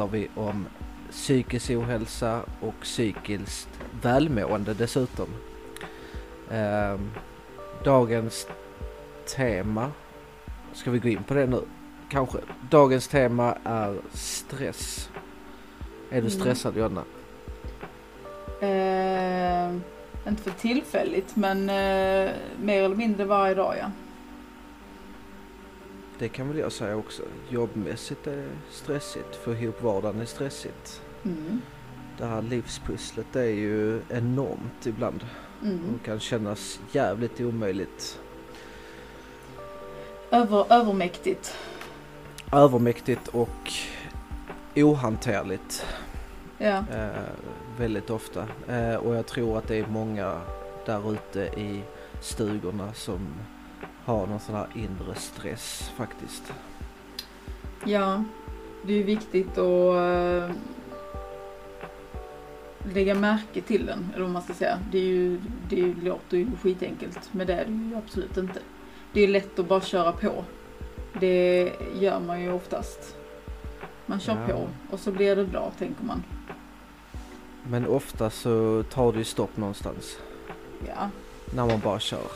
pratar vi om psykisk ohälsa och psykiskt välmående dessutom. Eh, dagens tema, ska vi gå in på det nu? Kanske. Dagens tema är stress. Är du Mm. stressad Jonna? Eh, inte för tillfälligt men eh, mer eller mindre varje dag ja. Det kan väl jag säga också. Jobbmässigt är det stressigt. Få ihop vardagen är stressigt. Mm. Det här livspusslet är ju enormt ibland Mm. och kan kännas jävligt omöjligt. Över, övermäktigt. Övermäktigt och ohanterligt Ja. eh, väldigt ofta. Eh, och jag tror att det är många där ute i stugorna som har någon sån här inre stress faktiskt. ja. Det är viktigt att eh, lägga märke till den, eller vad man ska säga. Det, är ju, det låter ju skitenkelt, men det är det ju absolut inte. Det är lätt att bara köra på. Det gör man ju oftast. Man kör Ja. på och så blir det bra, tänker man. Men ofta så tar det ju stopp någonstans Ja. när man bara kör.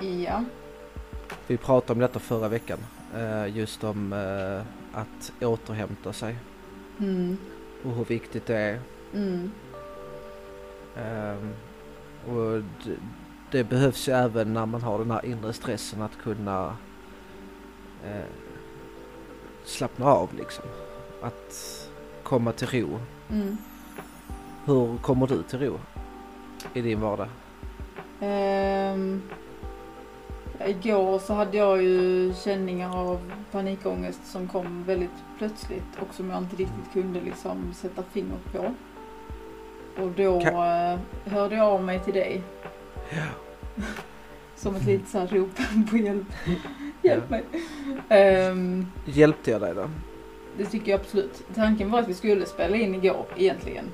Ja. Vi pratade om detta förra veckan. eh, Just om eh, att återhämta sig Mm. och hur viktigt det är. Mm. Ehm, Och det, det behövs ju även när man har den här inre stressen att kunna eh, slappna av liksom. Att komma till ro. Mm. Hur kommer du till ro i din vardag? Ehm, igår så hade jag ju känningar av panikångest som kom väldigt plötsligt och som jag inte riktigt kunde liksom sätta fingret på. Och då Ka- eh, hörde jag av mig till dig. Som ett litet så här rop på hjälp. Hjälp mig. Ehm, Hjälpte jag dig då? det tycker jag absolut. Tanken var att vi skulle spela in igår egentligen.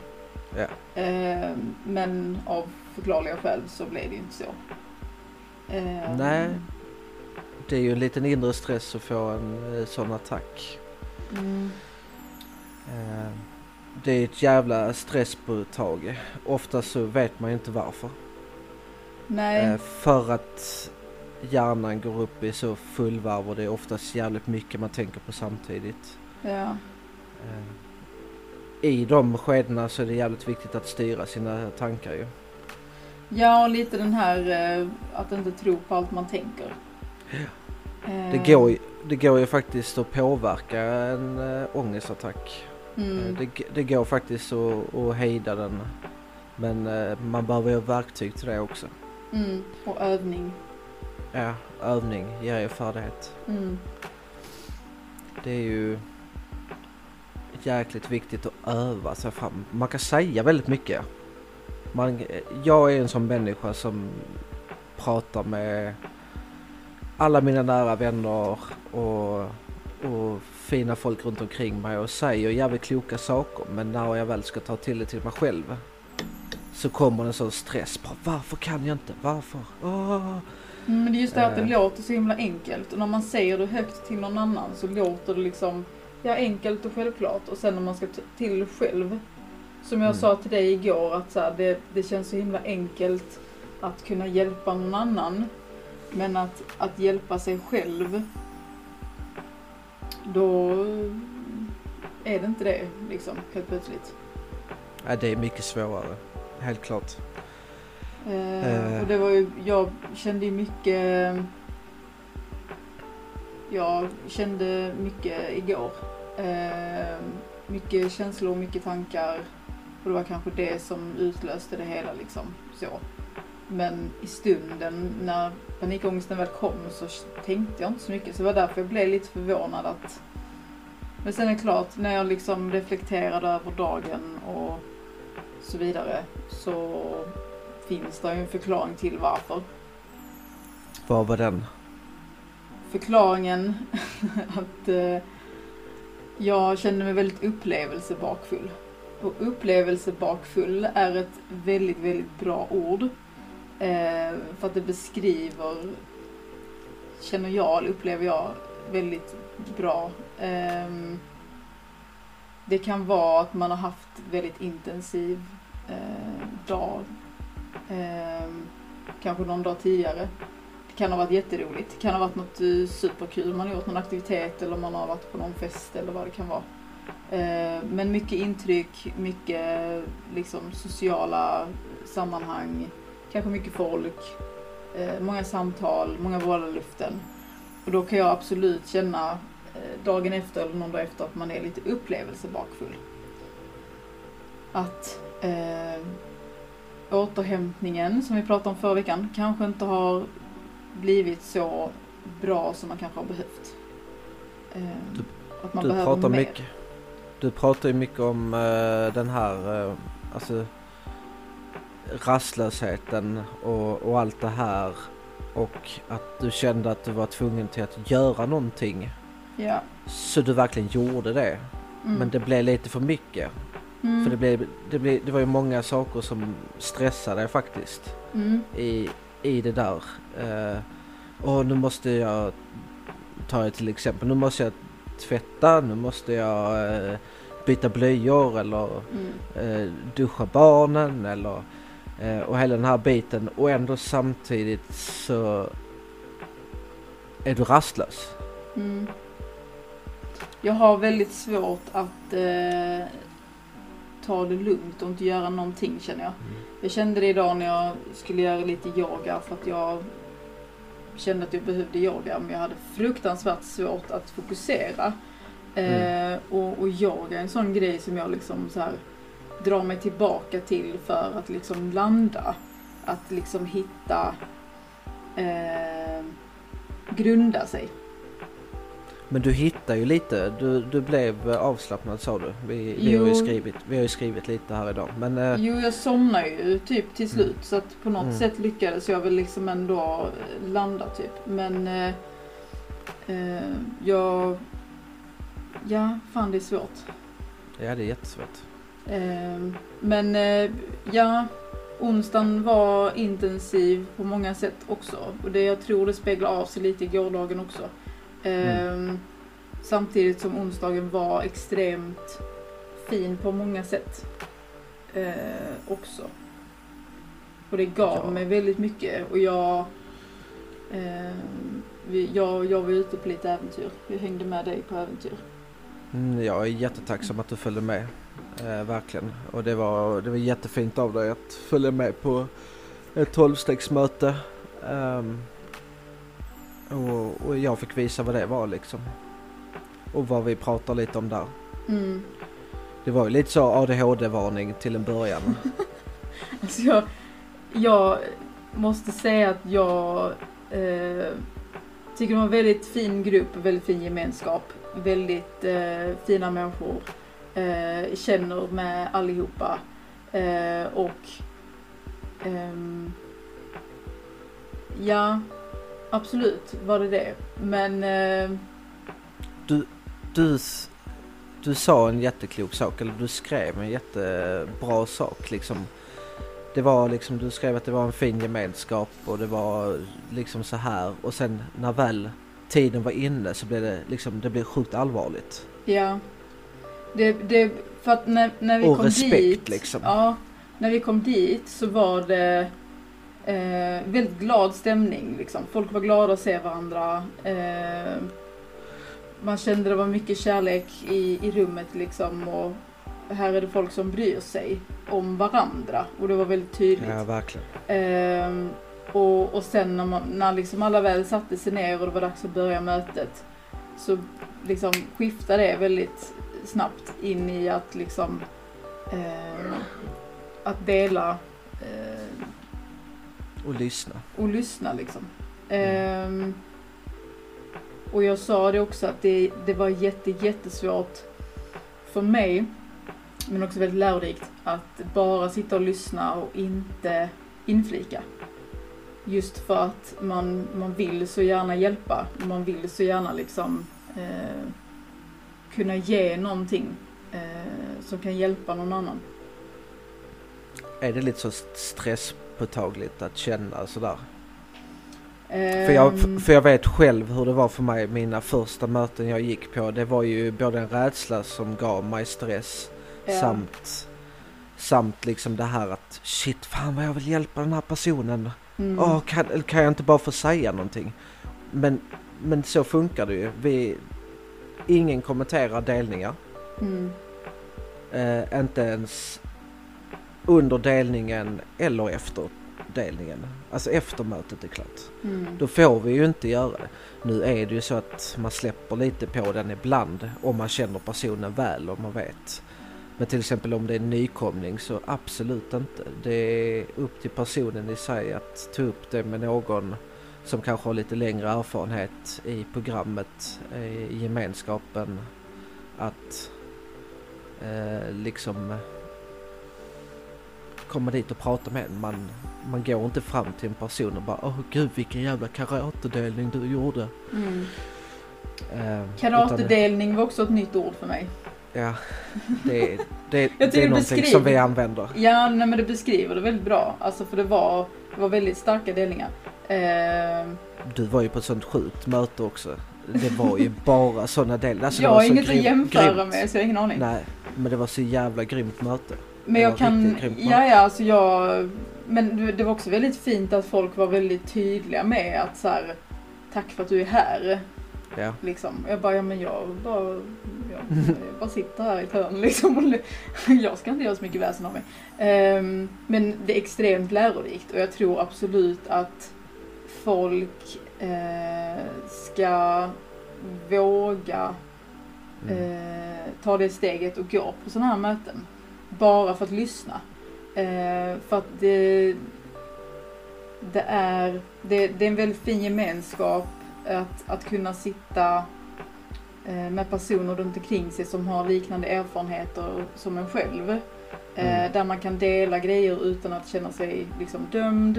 Ja. Ehm, men av förklarliga skäl så blev det inte så. Ehm, Nej. Det är ju en liten inre stress att få en eh, sån attack. Mm, Eh, Det är ett jävla stresspåtag. Ofta så vet man ju inte varför. nej. Eh, För att hjärnan går upp i så full varv och det är oftast jävligt mycket man tänker på samtidigt. ja. I de skedena så är det jävligt viktigt att styra sina tankar ju. Ja, och lite den här eh, att inte tro på allt man tänker. Det Ehm, går, ju, det går ju faktiskt att påverka en äh, ångestattack. Eh, Mm, Det, det går faktiskt att, att hejda den. Men eh, man behöver ju verktyg till det också. mm, och övning. Ja, övning ger ju färdighet. Mm, Det är ju jäkligt viktigt att öva sig fram. Man kan säga väldigt mycket. Man, jag är en sån människa som pratar med alla mina nära vänner och, och fina folk runt omkring mig och säger jävligt kloka saker. Men när jag väl ska ta till det till mig själv så kommer en sån stress. Bara, Varför kan jag inte? Varför? Mm, Men det är just det att det Eh. låter så himla enkelt och när man säger det högt till någon annan så låter det liksom ja, enkelt och självklart och sen när man ska till det själv som jag Mm. sa till dig igår att så här, det, det känns så himla enkelt att kunna hjälpa någon annan men att, att hjälpa sig själv då är det inte det liksom helt plötsligt. Ja, det är mycket svårare. Helt klart. Eh, Eh. och det var ju, jag kände ju mycket Jag kände mycket igår. Eh, mycket känslor, mycket tankar. Och det var kanske det som utlöste det hela liksom. Så. Men i stunden när panikångesten väl kom så tänkte jag inte så mycket. Så det var därför jag blev lite förvånad att Men sen är det klart, när jag liksom reflekterade över dagen och så vidare så finns det ju en förklaring till varför. Vad var den? Förklaringen att eh, jag kände mig väldigt upplevelsebakfull. Och upplevelsebakfull är ett väldigt, väldigt bra ord. Eh, för att det beskriver, känner jag, eller upplever jag, väldigt bra. Eh, Det kan vara att man har haft väldigt intensiv eh, dag. Eh, kanske någon dag tidigare. Det kan ha varit jätteroligt. Det kan ha varit något eh, superkul. Man har gjort någon aktivitet eller man har varit på någon fest eller vad det kan vara. Eh, men mycket intryck, mycket liksom sociala sammanhang, kanske mycket folk, eh, många samtal, många vårdarluften. Och då kan jag absolut känna eh, dagen efter eller någon dag efter att man är lite upplevelsebakfull. Att eh, återhämtningen som vi pratade om förra veckan kanske inte har blivit så bra som man kanske har behövt. Eh, att man Du behöver pratar mer. mycket. Du pratar ju mycket om eh, den här, uh, alltså rastlösheten och, och allt det här. Och att du kände att du var tvungen till att göra någonting. Ja. Så du verkligen gjorde det. Mm. Men det blev lite för mycket. mm. För det, blev, det, blev, det var ju många saker som stressade dig faktiskt. Mm. i, i det där. Uh, och nu måste jag ta ett till exempel. Nu måste jag tvätta, nu måste jag eh, byta blöjor eller Mm. eh, duscha barnen eller eh, och hela den här biten och ändå samtidigt så är du rastlös. Mm. Jag har väldigt svårt att eh, ta det lugnt och inte göra någonting känner jag. Jag kände det idag när jag skulle göra lite yoga för att jag kände att jag behövde yoga men jag hade fruktansvärt svårt att fokusera. Eh, och, och yoga är en sån grej som jag liksom så här drar mig tillbaka till för att liksom landa. Att liksom hitta, eh, grunda sig. Men du hittar ju lite, du, du blev avslappnad sa du. Vi, vi, har ju skrivit, vi har ju skrivit lite här idag. Men eh, Jo, jag somnar ju typ till slut så att på något Mm. sätt lyckades jag väl liksom ändå landa typ. Men eh, eh, jag... Ja, fan det är svårt. ja det är jättesvårt. Eh, men eh, ja, onsdagen var intensiv på många sätt också. Och det jag tror det speglar av sig lite i gårdagen också. Eh, Samtidigt som onsdagen var extremt fin på många sätt. Eh, också. Och det gav Ja. mig väldigt mycket och jag, eh, vi, jag, jag var ute på lite äventyr. Jag hängde med dig på äventyr. Mm, jag är jättetacksam att du följde med. Eh, verkligen. Och det var, det var jättefint av dig att följa med på ett tolvstegsmöte. Ehm, och, och jag fick visa vad det var liksom. Och vad vi pratar lite om där. Mm. Det var ju lite så ADHD-varning till en början. Alltså jag, jag måste säga att jag eh, tycker det var en väldigt fin grupp, väldigt fin gemenskap. Väldigt eh, fina människor. Eh, känner med allihopa. Eh, och ehm, ja, absolut var det det. Men eh, Du, s- du sa en jätteklok sak, eller du skrev en jättebra sak liksom. Det var liksom, du skrev att det var en fin gemenskap och det var liksom så här och sen när väl tiden var inne så blev det liksom, det blev sjukt allvarligt. Ja. Det, det, för att när, när vi Och kom respekt, dit. liksom. Ja. När vi kom dit så var det eh, väldigt glad stämning liksom. Folk var glada att se varandra. Eh, man kände det var mycket kärlek i, i rummet liksom. Och här är det folk som bryr sig om varandra. Och det var väldigt tydligt. Ja, verkligen. Ehm, och, och sen när, man, när liksom alla väl satte sig ner och det var dags att börja mötet så liksom skiftade det väldigt snabbt in i att liksom ehm, att dela eh, Och lyssna. och lyssna liksom. Ehm, och jag sa det också att det, det var jätte, jättesvårt för mig, men också väldigt lärorikt, att bara sitta och lyssna och inte inflika. Just för att man, man vill så gärna hjälpa. Man vill så gärna liksom eh, kunna ge någonting eh, som kan hjälpa någon annan. Är det lite så stresspåtagligt att känna sådär? För jag, Ehm, för jag vet själv hur det var för mig mina första möten jag gick på. Det var ju både en rädsla som gav mig stress ja. samt, samt liksom det här att shit fan vad jag vill hjälpa den här personen. Mm. Åh, kan, kan jag inte bara få säga någonting? Men, men så funkar det ju. Vi, ingen kommenterar delningar. Mm. Eh, inte ens under delningen eller efter delningen. Alltså efter mötet är klart. Mm. Då får vi ju inte göra det. Nu är det ju så att man släpper lite på den ibland om man känner personen väl och man vet. Men till exempel om det är nykomling så absolut inte. Det är upp till personen i sig att ta upp det med någon som kanske har lite längre erfarenhet i programmet, i gemenskapen. Att eh, liksom komma dit och prata med en. Man, man går inte fram till en person och bara åh gud vilken jävla karatedelning du gjorde. Mm. Eh, utan- Karatedelning var också ett nytt ord för mig. Ja, det, det, det, är någonting som vi använder. Ja, nej, men det beskriver det väldigt bra. Alltså för det var, det var väldigt starka delningar. Ehm, Du var ju på ett sånt sjukt möte också. Det var ju bara sådana delar. Alltså, jag har inget att grym- jämföra grymt. med så jag har ingen aning. Nej, men det var så jävla grymt möte. Men jag kan, ja ja alltså jag, men det- var också väldigt fint att folk var väldigt tydliga med att så här, tack för att du är här. Ja. Liksom. Jag bara, ja men jag bara, jag, jag bara sitter här i ett hörn liksom. Jag ska inte göra så mycket väsen av mig. Ehm, men det är extremt lärorikt och jag tror absolut att folk eh, ska våga eh, ta det steget och gå på sådana här möten. Bara för att lyssna. Eh, för att det, det, är, det, det är en väldigt fin gemenskap att, att kunna sitta eh, med personer runt omkring sig som har liknande erfarenheter som en själv. Eh, Mm. Där man kan dela grejer utan att känna sig liksom dömd.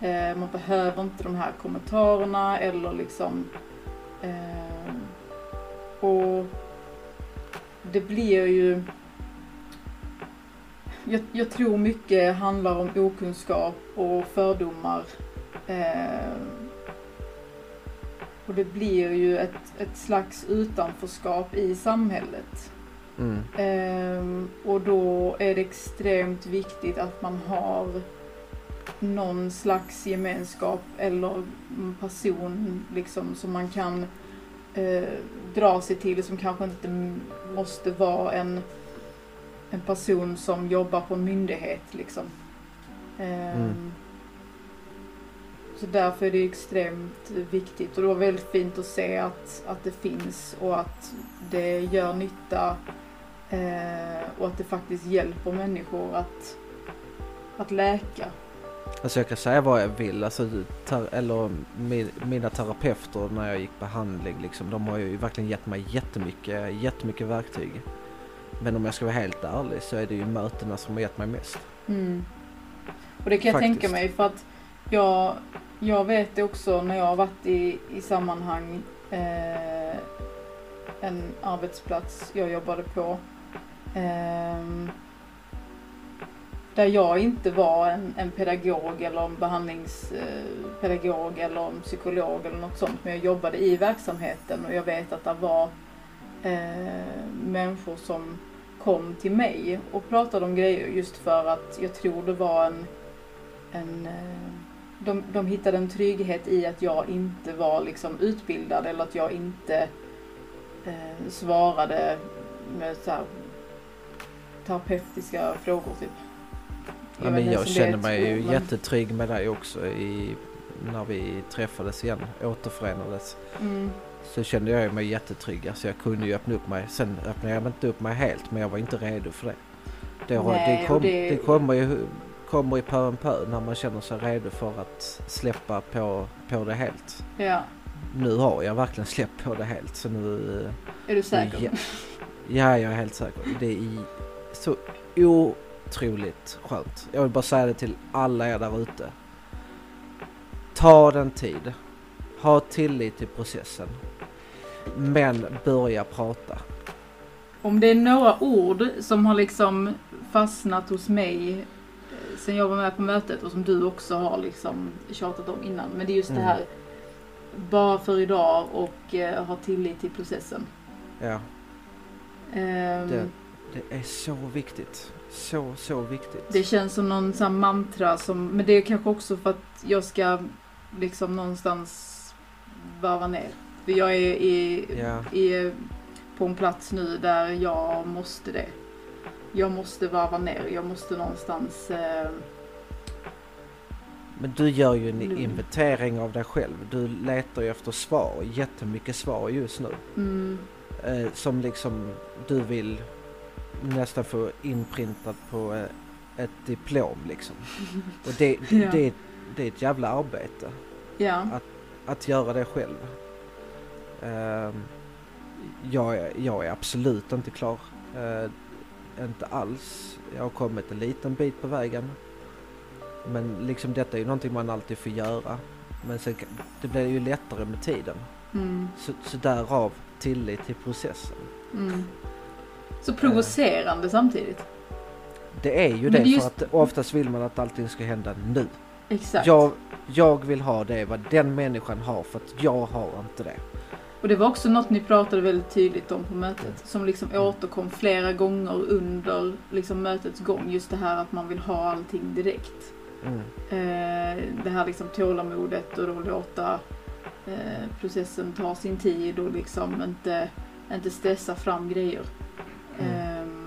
Eh, man behöver inte de här kommentarerna eller liksom och det blir ju... Jag, jag tror mycket handlar om okunskap och fördomar. Eh, och det blir ju ett, ett slags utanförskap i samhället. Mm. Ehm, och då är det extremt viktigt att man har någon slags gemenskap eller person liksom som man kan eh, dra sig till som kanske inte måste vara en, en person som jobbar på en myndighet liksom. Ehm, Mm. Så därför är det extremt viktigt och det var väldigt fint att se att, att det finns och att det gör nytta eh, och att det faktiskt hjälper människor att, att läka. Alltså jag kan säga vad jag vill. Alltså, eller min, mina terapeuter när jag gick behandling liksom, de har ju verkligen gett mig jättemycket, jättemycket verktyg. Men om jag ska vara helt ärlig så är det ju mötena som har gett mig mest. Mm. Och det kan jag Faktiskt. tänka mig för att jag, jag vet också när jag har varit i, i sammanhang eh, en arbetsplats jag jobbade på. ehm, där jag inte var en, en pedagog eller en behandlingspedagog eller en psykolog eller något sånt. Men jag jobbade i verksamheten och jag vet att det var eh, människor som kom till mig och pratade om grejer just för att jag tror det var en, en eh, de, de hittade en trygghet i att jag inte var liksom utbildad eller att jag inte eh, svarade med så här terapeutiska frågor typ. Ja, vet men jag känner mig ju men- jättetrygg med dig också i, när vi träffades igen, återförenades. Mm, Så kände jag mig jättetrygg. Alltså jag kunde ju öppna upp mig. Sen öppnade jag inte upp mig helt men jag var inte redo för det. Det, har, Nej, det, kom, det- det kommer ju kommer i pö om pö när man känner sig redo för att släppa på, på det helt. ja, Nu har jag verkligen släppt på det helt så nu... är du säker? Ja, ja, jag är helt säker. Det är så otroligt skönt. Jag vill bara säga det till alla er där ute. Ta den tid. Ha tillit till processen. Men börja prata. Om det är några ord som har liksom fastnat hos mig eh, sen jag var med på mötet och som du också har liksom tjatat om innan. Men det är just det Mm. här bara för idag och eh, ha tillit till processen. Ja, Ehm, det, det är så viktigt. Så, så viktigt. Det känns som någon sån mantra som, men det är kanske också för att jag ska liksom någonstans varva ner. För jag är i, Ja. i, på en plats nu där jag måste det. Jag måste varva ner, jag måste någonstans eh, Men du gör ju en inventering av dig själv. Du letar ju efter svar, jättemycket svar just nu. mm, Eh, som liksom du vill nästan få inprintat på eh, ett diplom liksom. Och det, Ja. det, det är ett jävla arbete ja, att göra det själv. Ehm, jag, är, jag är absolut inte klar. Eh, inte alls. Jag har kommit en liten bit på vägen. Men liksom detta är ju någonting man alltid får göra. Men sen, det blir ju lättare med tiden. mm, Så, så därav tillit till processen. mm. Så provocerande samtidigt. Det är ju det, det är för just- att oftast vill man att allting ska hända nu. Exakt. Jag, jag vill ha det vad den människan har för att jag har inte det. Och det var också något ni pratade väldigt tydligt om på mötet. Som liksom återkom flera gånger under liksom mötets gång. Just det här att man vill ha allting direkt. Mm. Eh, det här liksom tålamodet och då låta eh, processen ta sin tid och liksom inte, inte stressa fram grejer. Mm. Ehm,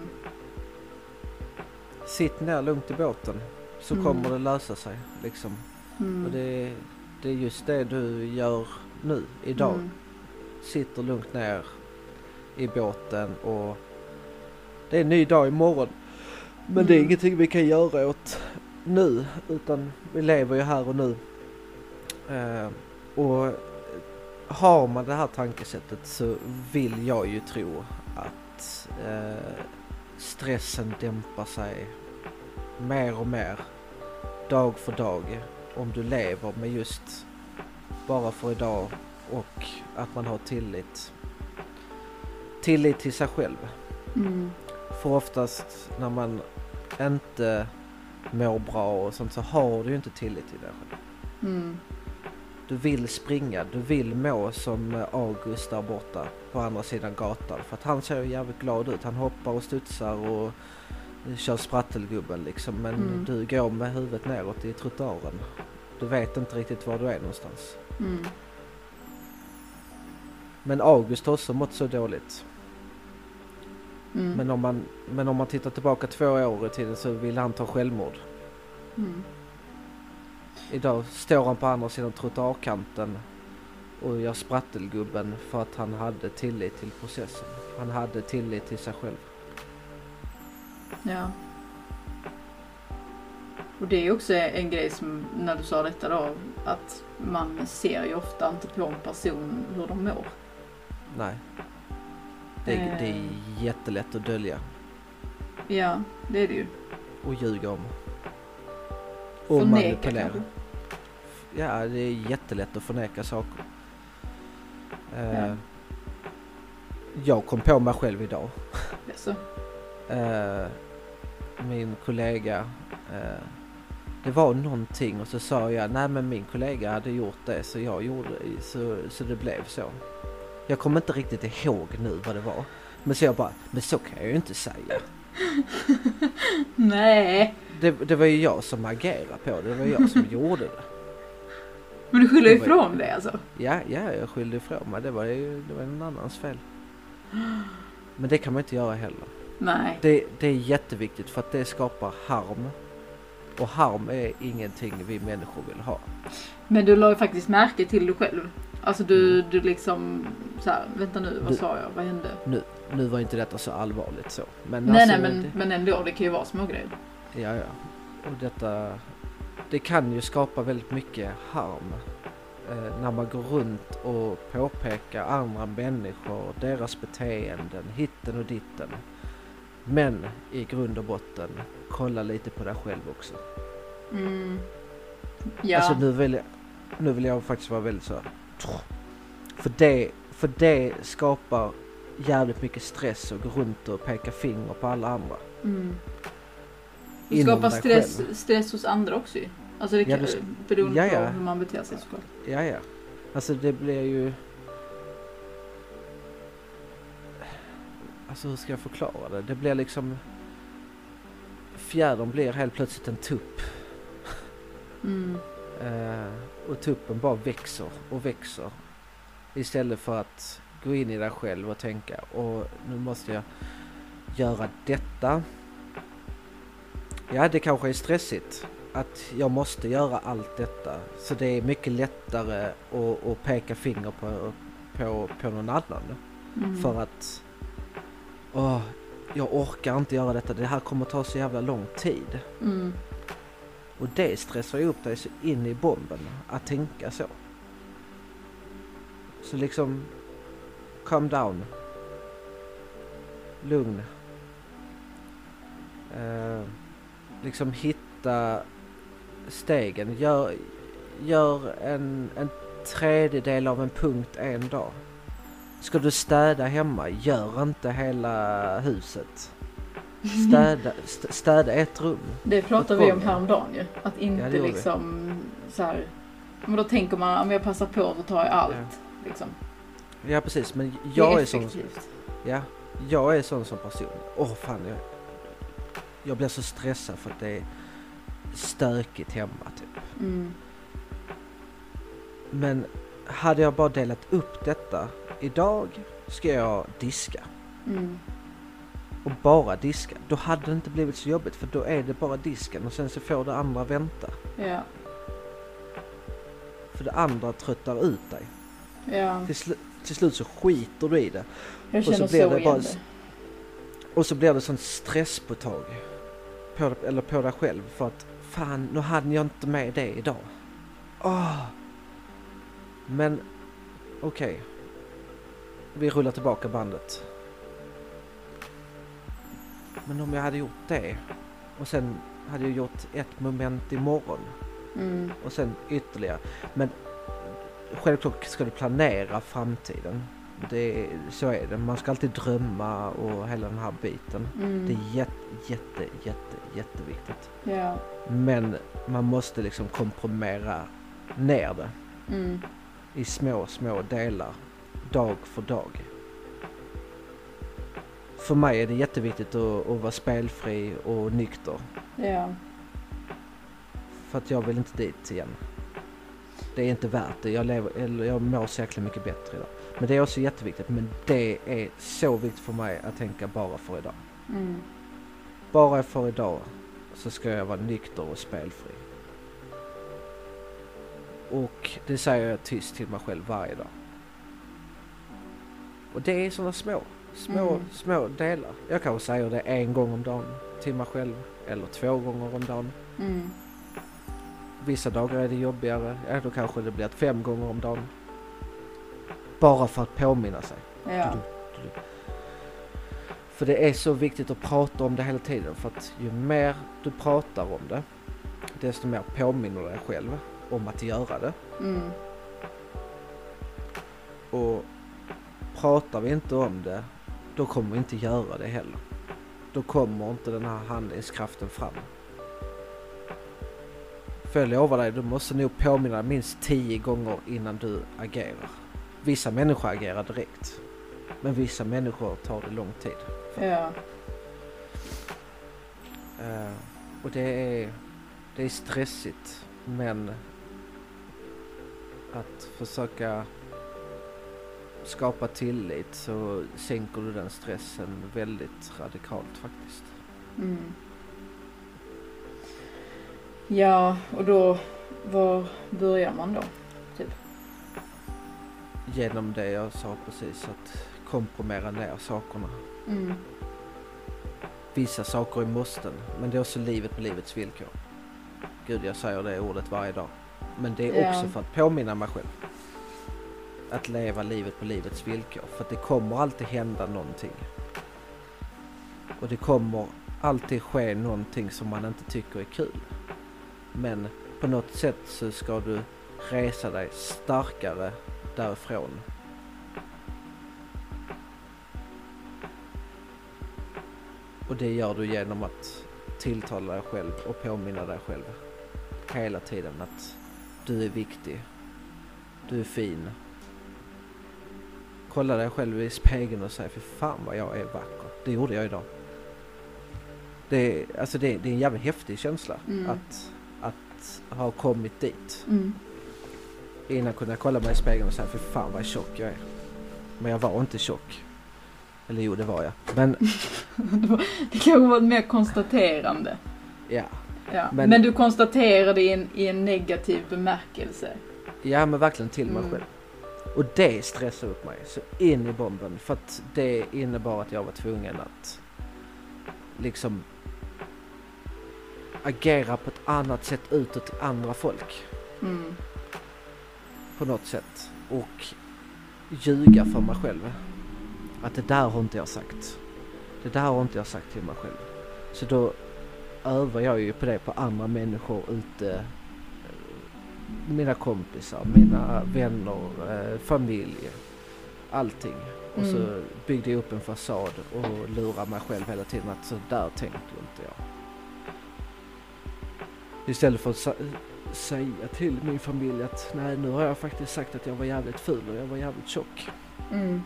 Sitt ner lugnt i båten så Mm. kommer det lösa sig. Liksom. mm, Och det, det är just det du gör nu, idag. Mm, Sitter lugnt ner i båten och det är en ny dag imorgon. Men det är Mm. ingenting vi kan göra åt nu utan vi lever ju här och nu. Eh, och har man det här tankesättet så vill jag ju tro att eh, stressen dämpar sig mer och mer dag för dag om du lever med just bara för idag och att man har tillit. Tillit till sig själv. mm, För oftast när man inte mår bra och sånt så har du ju inte tillit till dig själv. mm, Du vill springa, du vill må som August där borta på andra sidan gatan. För att han ser ju jävligt glad ut. Han hoppar och studsar och kör sprattelgubben liksom. Men Mm. du går med huvudet neråt i trottoaren. Du vet inte riktigt var du är någonstans. mm, Men August har också mått så dåligt. mm, Men om man, men om man tittar tillbaka två år i tiden så vill han ta självmord. mm. Idag står han på andra sidan trottoarkanten och gör sprattelgubben för att han hade tillit till processen. Han hade tillit till sig själv. Ja. Och det är också en grej som, när du sa detta då, att man ser ju ofta inte på en person hur de mår. Nej. Det, är- det är Eh. jättelätt att dölja Ja, det är det ju. och ljuga om. Och Förneka manipulera. kanske. Ja, det är jättelätt att förneka saker. Eh, Ja. Jag kom på mig själv idag. Alltså, Eh, min kollega, eh, det var någonting och så sa jag nej men min kollega hade gjort det så jag gjorde så, så det blev så. Jag kommer inte riktigt ihåg nu vad det var. Men så jag bara, men så kan jag ju inte säga. nej. Det, det var ju jag som agerade på det, det var jag som gjorde det. Men du skyller ifrån det alltså? Ja, ja, jag skyllde ifrån mig, det var ju det var en annans fel. Men det kan man inte göra heller. Nej. Det, det är jätteviktigt för att det skapar harm. Och harm är ingenting vi människor vill ha. Men du la ju faktiskt märke till det själv. Alltså du, du liksom så här, vänta nu, vad Du- sa jag, vad hände? Nu var inte detta så allvarligt så. Men nej alltså, nej men, det, men ändå, det kan ju vara små grejer. Ja, ja. Och detta... Det kan ju skapa väldigt mycket harm. Eh, när man går runt och påpekar andra människor, deras beteenden, hitten och ditten. Men i grund och botten, kolla lite på dig själv också. Mm. Ja. Alltså nu vill, jag, nu vill jag faktiskt vara väldigt så. För det, för det skapar jävligt mycket stress och gå runt och peka finger på alla andra. Mm. Det skapar stress, själv. stress hos andra också ju. Alltså det Ja, kan, sk- beroende Ja, ja. på hur man beter sig såklart. Ja, ja. Alltså det blir ju... Alltså hur ska jag förklara det? Det blir liksom... Fjädern blir helt plötsligt en tupp. Mm. Eh, och tuppen bara växer och växer. Istället för att gå in i dig själv och tänka och nu måste jag göra detta. Ja, det kanske är stressigt att jag måste göra allt detta. Så det är mycket lättare att, att peka finger på, på, på någon annan. Mm. För att åh, jag orkar inte göra detta. Det här kommer ta så jävla lång tid. Mm. Och det stressar ju upp dig så in i bomben att tänka så. Så liksom, calm down. Lugn. Eh, liksom hitta stegen. Gör, gör en, en tredjedel av en punkt en dag. Ska du städa hemma, gör inte hela huset. Städa, st- städa ett rum. Det pratade Åt vi om häromdagen ju. Att inte Ja, gjorde vi. liksom så här. Men då tänker man, om jag passar på så tar jag allt. Ja. Liksom. Ja precis, men jag är är sån. Ja, jag är sån som person. Åh fan, jag, jag blir så stressad för att det är stökigt hemma typ. Mm. Men hade jag bara delat upp detta. Idag ska jag diska. Mm. Och bara diska. Då hade det inte blivit så jobbigt för då är det bara disken och sen så får det andra vänta. Ja. För det andra tröttar ut dig. Ja. Till, slu- till slut så skiter du i det. Jag Och så känner så, blir det bara-. Och så blir det sån stresspåtag. På, eller på dig själv för att fan nu hade jag inte med det idag. Åh! Men okej. Vi rullar tillbaka bandet. Men om jag hade gjort det och sen hade jag gjort ett moment imorgon Mm. och sen ytterligare. Men självklart ska du planera framtiden. Det, så är det. Man ska alltid drömma och hela den här biten. Mm. Det är jätte, jätte, jätte, jätteviktigt. Ja. Men man måste liksom komprimera ner det Mm. i små, små delar. Dag för dag. För mig är det jätteviktigt att, att vara spelfri och nykter. Ja. För att jag vill inte dit igen. Det är inte värt det. Jag, lever, eller jag mår så jäkla mycket bättre idag. Men det är också jätteviktigt. Men det är så viktigt för mig att tänka bara för idag. Mm. Bara för idag så ska jag vara nykter och spelfri. Och det säger jag tyst till mig själv varje dag. Och det är sådana små, små, Mm. små delar. Jag kanske säger det en gång om dagen till mig själv. Eller två gånger om dagen. Mm. Vissa dagar är det jobbigare. Ja, då kanske det blir fem gånger om dagen. Bara för att påminna sig. Ja. För det är så viktigt att prata om det hela tiden. För att ju mer du pratar om det, desto mer påminner du dig själv om att göra det. Mm. Och pratar vi inte om det, då kommer vi inte göra det heller. Då kommer inte den här handlingskraften fram. För jag lovar dig, du måste nog påminna dig minst tio gånger innan du agerar. Vissa människor agerar direkt. Men vissa människor tar det lång tid. Ja. Eh, och det är, det är stressigt men att försöka skapa tillit så sänker du den stressen väldigt radikalt faktiskt. Mm. Ja, och då, var börjar man då? Genom det jag sa precis att komprimera ner sakerna. Mm. Vissa saker är måsten men det är också livet på livets villkor. Gud jag säger det ordet varje dag. Men det är också för att påminna mig själv. Att leva livet på livets villkor. För att det kommer alltid hända någonting. Och det kommer alltid ske någonting som man inte tycker är kul. Men på något sätt så ska du resa dig starkare därifrån. Och det gör du genom att tilltala dig själv och påminna dig själv hela tiden att du är viktig. Du är fin. Kolla dig själv i spegeln och säg för fan vad jag är vacker. Det gjorde jag idag. Det är, alltså det, det är en jävligt häftig känsla Mm. att, att ha kommit dit. Mm. Innan kunde jag kolla mig i spegeln och säga för fan vad tjock jag är. Men jag var inte tjock. Eller jo det var jag. Men det, var, det kanske var ett mer konstaterande. ja. Ja. Men- Men, du konstaterade i en, i en negativ bemärkelse. Ja men verkligen till mig Mm. själv. Och det stressade upp mig så in i bomben. För att det innebar att jag var tvungen att liksom agera på ett annat sätt utåt till andra folk. Mm. På något sätt. Och ljuga för mig själv. Att det där har inte jag sagt. Det där har inte jag sagt till mig själv. Så då övar jag ju på det på andra människor ute. Mina kompisar, mina vänner, eh, familj. Allting. Och så Mm. byggde jag upp en fasad och lurade mig själv hela tiden att så där tänkte inte jag. Istället för att säga till min familj att nej nu har jag faktiskt sagt att jag var jävligt ful och jag var jävligt tjock. Mm.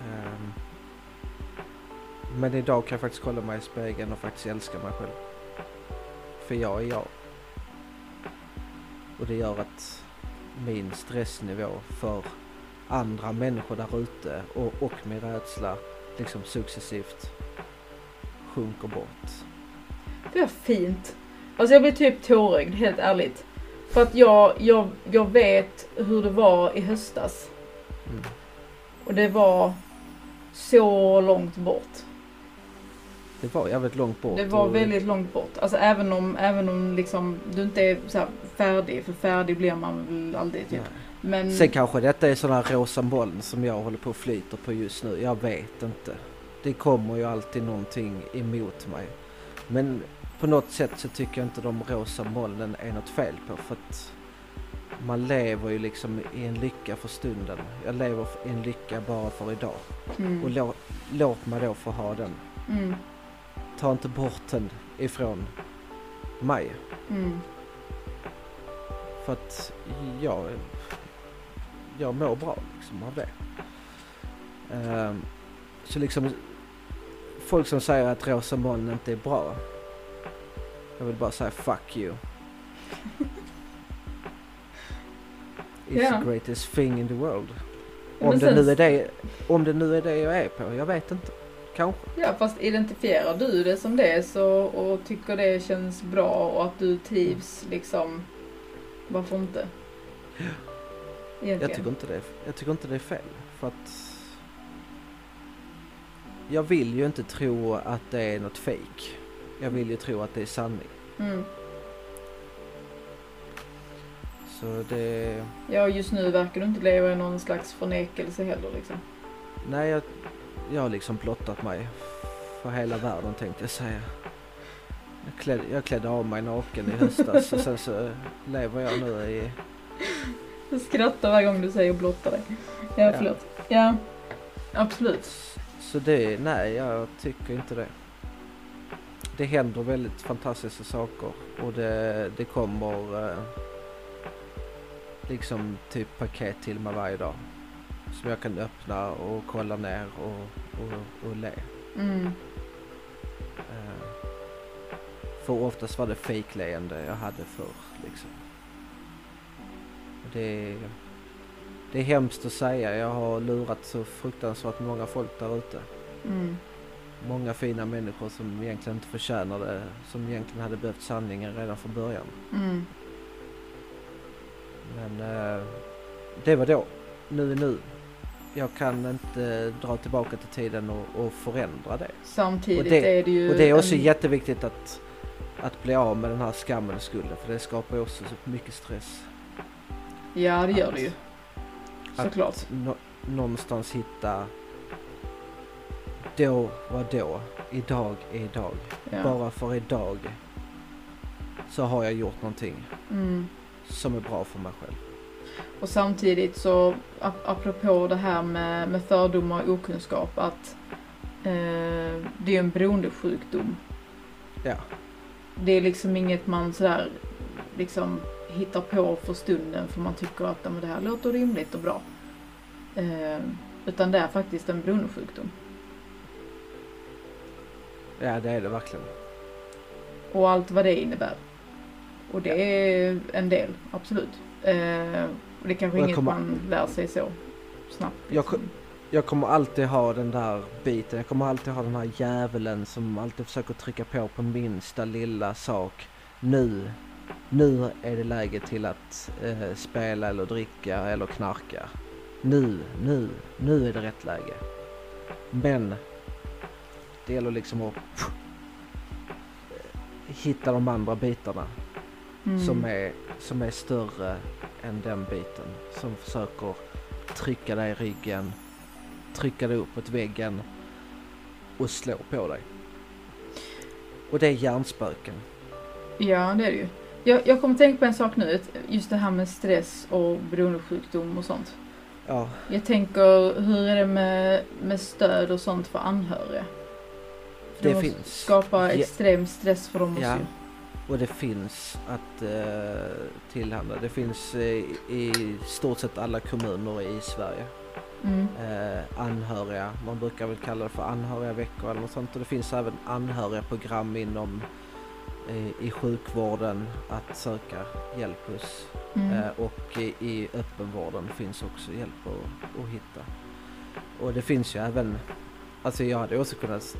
Ehm, Men idag kan jag faktiskt kolla mig i spegeln och faktiskt älska mig själv. För jag är jag. Och det gör att min stressnivå för andra människor där ute och, och min rädsla liksom successivt sjunker bort. Det var fint. Alltså jag blir typ tårögd, helt ärligt. För att jag, jag, jag vet hur det var i höstas. Mm. Och det var så långt bort. Det var jävligt långt bort. Det var och- väldigt långt bort. Alltså även om, även om liksom, du inte är så färdig, för färdig blir man väl aldrig typ. Men Sen kanske detta är sådana rosa moln som jag håller på och flyter på just nu. Jag vet inte. Det kommer ju alltid någonting emot mig. Men på något sätt så tycker jag inte de rosa molnen är något fel på. För att man lever ju liksom i en lycka för stunden. Jag lever i en lycka bara för idag. Och mm, lå, låt mig då få ha den. mm, Ta inte bort den ifrån mig. mm, För att jag, jag mår bra liksom av det. Ehm, så liksom folk som säger att rosa moln inte är bra. Jag vill bara säga fuck you. It's Ja. the greatest thing in the world. Om det, nu är det, om det nu är det jag är på, jag vet inte. Kanske. Ja fast identifierar du det som det så och tycker det känns bra och att du trivs liksom. Varför inte? Egentligen. Jag tycker, inte det, jag tycker inte det är fel. För att jag vill ju inte tro att det är något fake. Jag vill ju tro att det är sanning. Mm. Så det... Ja just nu verkar du inte leva i någon slags förnekelse heller liksom. Nej, jag, jag har liksom blottat mig för hela världen tänkte jag säga. Jag klädde, jag klädde av mig naken i höstas och sen så lever jag nu i... Jag skrattar varje gång du säger blotta dig. Ja, Ja. förlåt. Ja, absolut. Så det, nej jag tycker inte det. Det händer väldigt fantastiska saker och det, det kommer eh, liksom typ paket till mig varje dag. Som jag kan öppna och kolla ner och, och, och le. Mm. Eh, för oftast var det fejkleende jag hade förr liksom. Det, det är hemskt att säga. Jag har lurat så fruktansvärt många folk där ute. Mm. Många fina människor som egentligen inte förtjänar det. Som egentligen hade behövt sanningen redan från början. Mm. Men eh, det var då. Nu är nu. Jag kan inte dra tillbaka till tiden och, och förändra det. Samtidigt det- är det ju... Och det är också en- jätteviktigt att, att bli av med den här skammen och skulden. För det skapar ju också så mycket stress. Ja, det gör att- det ju. att- Såklart. Nå, någonstans hitta då var då, idag är idag. Ja. Bara för idag så har jag gjort någonting Mm. som är bra för mig själv. Och samtidigt så, ap- apropå det här med, med fördomar och okunskap, att eh, det är en beroendesjukdom. Ja. Det är liksom inget man sådär liksom hittar på för stunden för man tycker att "Ja, men det här låter rimligt och bra. Eh, utan det är faktiskt en beroendesjukdom. Ja, det är det verkligen. Och allt vad det innebär. Och det är en del, absolut. Eh, och det är kanske jag inget kommer- man lär sig så snabbt. Jag liksom. ko- Jag kommer alltid ha den där biten. Jag kommer alltid ha den här djävulen som alltid försöker trycka på på minsta lilla sak. Nu, nu är det läge till att eh, spela eller dricka eller knarka. Nu, nu, nu är det rätt läge. Men det gäller liksom att hitta de andra bitarna Mm. som, är, som är större än den biten. Som försöker trycka dig i ryggen, trycka dig upp mot väggen och slå på dig. Och det är hjärnspöken. Ja, det är det ju. Jag, jag kommer tänka på en sak nu, just det här med stress och beroendesjukdom och sånt. Ja, Jag tänker, hur är det med, med stöd och sånt för anhöriga? För Det måste finns. skapa Ja. extrem stress för dem också Ja. Och det finns att eh, tillhandla. Det finns eh, i stort sett alla kommuner i Sverige. Mm. eh, anhöriga. Man brukar väl kalla det för anhörigaveckor eller något sånt. Och det finns även anhöriga program inom eh, i sjukvården att söka hjälp hos. Mm. Eh, och i, i öppenvården finns också hjälp att, att hitta. Och det finns ju även, alltså jag hade också kunnat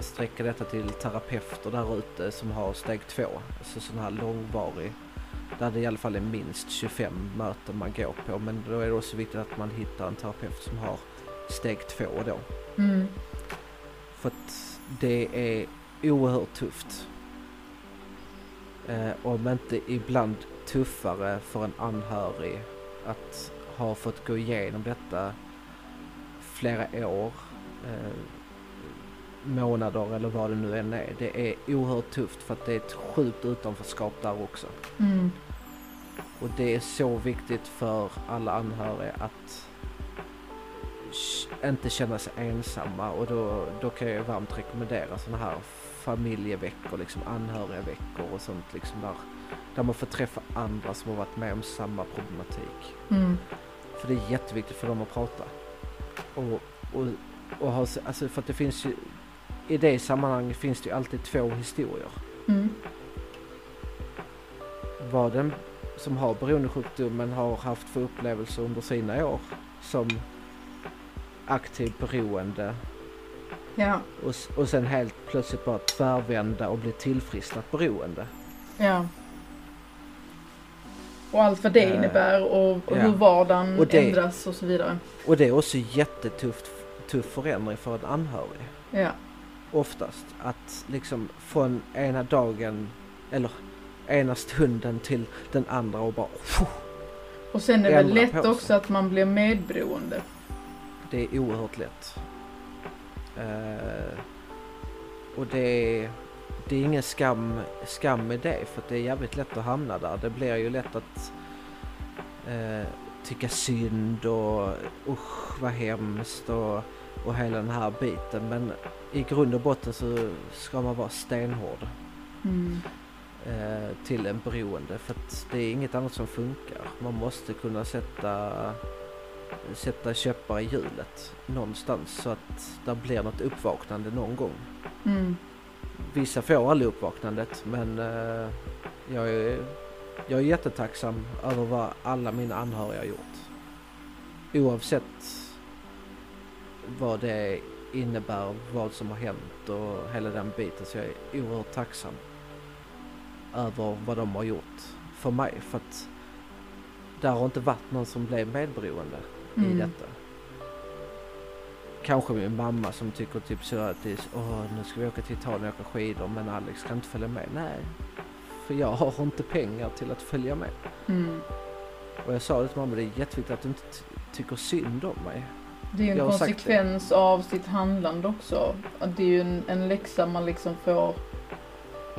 sträcka detta till terapeuter där ute som har steg två. Alltså sån här långvarig, där det i alla fall är minst 25 möten man går på. Men då är det också viktigt att man hittar en terapeut som har steg två då. Mm. För att det är oerhört tufft. Eh, om inte ibland tuffare för en anhörig att ha fått gå igenom detta flera år, eh, månader eller vad det nu än är. Det är oerhört tufft för att det är ett sjukt utanförskap där också. Mm. Och det är så viktigt för alla anhöriga att inte känna sig ensamma och då, då kan jag varmt rekommendera sådana här familjeveckor, liksom anhörigveckor och sånt liksom där, där man får träffa andra som har varit med om samma problematik. Mm. För det är jätteviktigt för dem att prata. Och, och, och ha, alltså för att det finns ju, i det sammanhanget finns det ju alltid två historier. Mm. vad den som har beroendesjukdomen har haft för upplevelser under sina år som aktiv beroende Ja, och, och sen helt plötsligt bara tvärvända och bli tillfrisknat beroende. ja. Och allt vad det Eh, innebär och, och ja. hur vardagen Och det- ändras och så vidare. Och det är också jättetufft tuff förändring för en anhörig. Ja. Oftast att liksom från ena dagen eller ena stunden till den andra och bara Och sen är det väl lätt också att man blir medberoende. Det är oerhört lätt. Eh, och det är, det är ingen skam, skam med det för det är jävligt lätt att hamna där. Det blir ju lätt att eh, tycka synd och usch vad hemskt och, och hela den här biten. Men i grund och botten så ska man vara stenhård Mm. eh, till en beroende för att det är inget annat som funkar. Man måste kunna sätta, sätta käppar i hjulet någonstans så att det blir något uppvaknande någon gång. Mm. Vissa får aldrig uppvaknandet men eh, jag, är, jag är jättetacksam över vad alla mina anhöriga har gjort. Oavsett vad det innebär, vad som har hänt och hela den biten så jag är oerhört tacksam över vad de har gjort för mig för att där har inte varit någon som blev medberoende i Mm. detta. Kanske min mamma som tycker typ så att det är, så, åh nu ska vi åka till Italien och åka skidor men Alex kan inte följa med. Nej, för jag har inte pengar till att följa med. Mm. Och jag sa det till mamma, det är jätteviktigt att du inte ty- tycker synd om mig. Det är ju en konsekvens av sitt handlande också. Det är ju en, en läxa man liksom får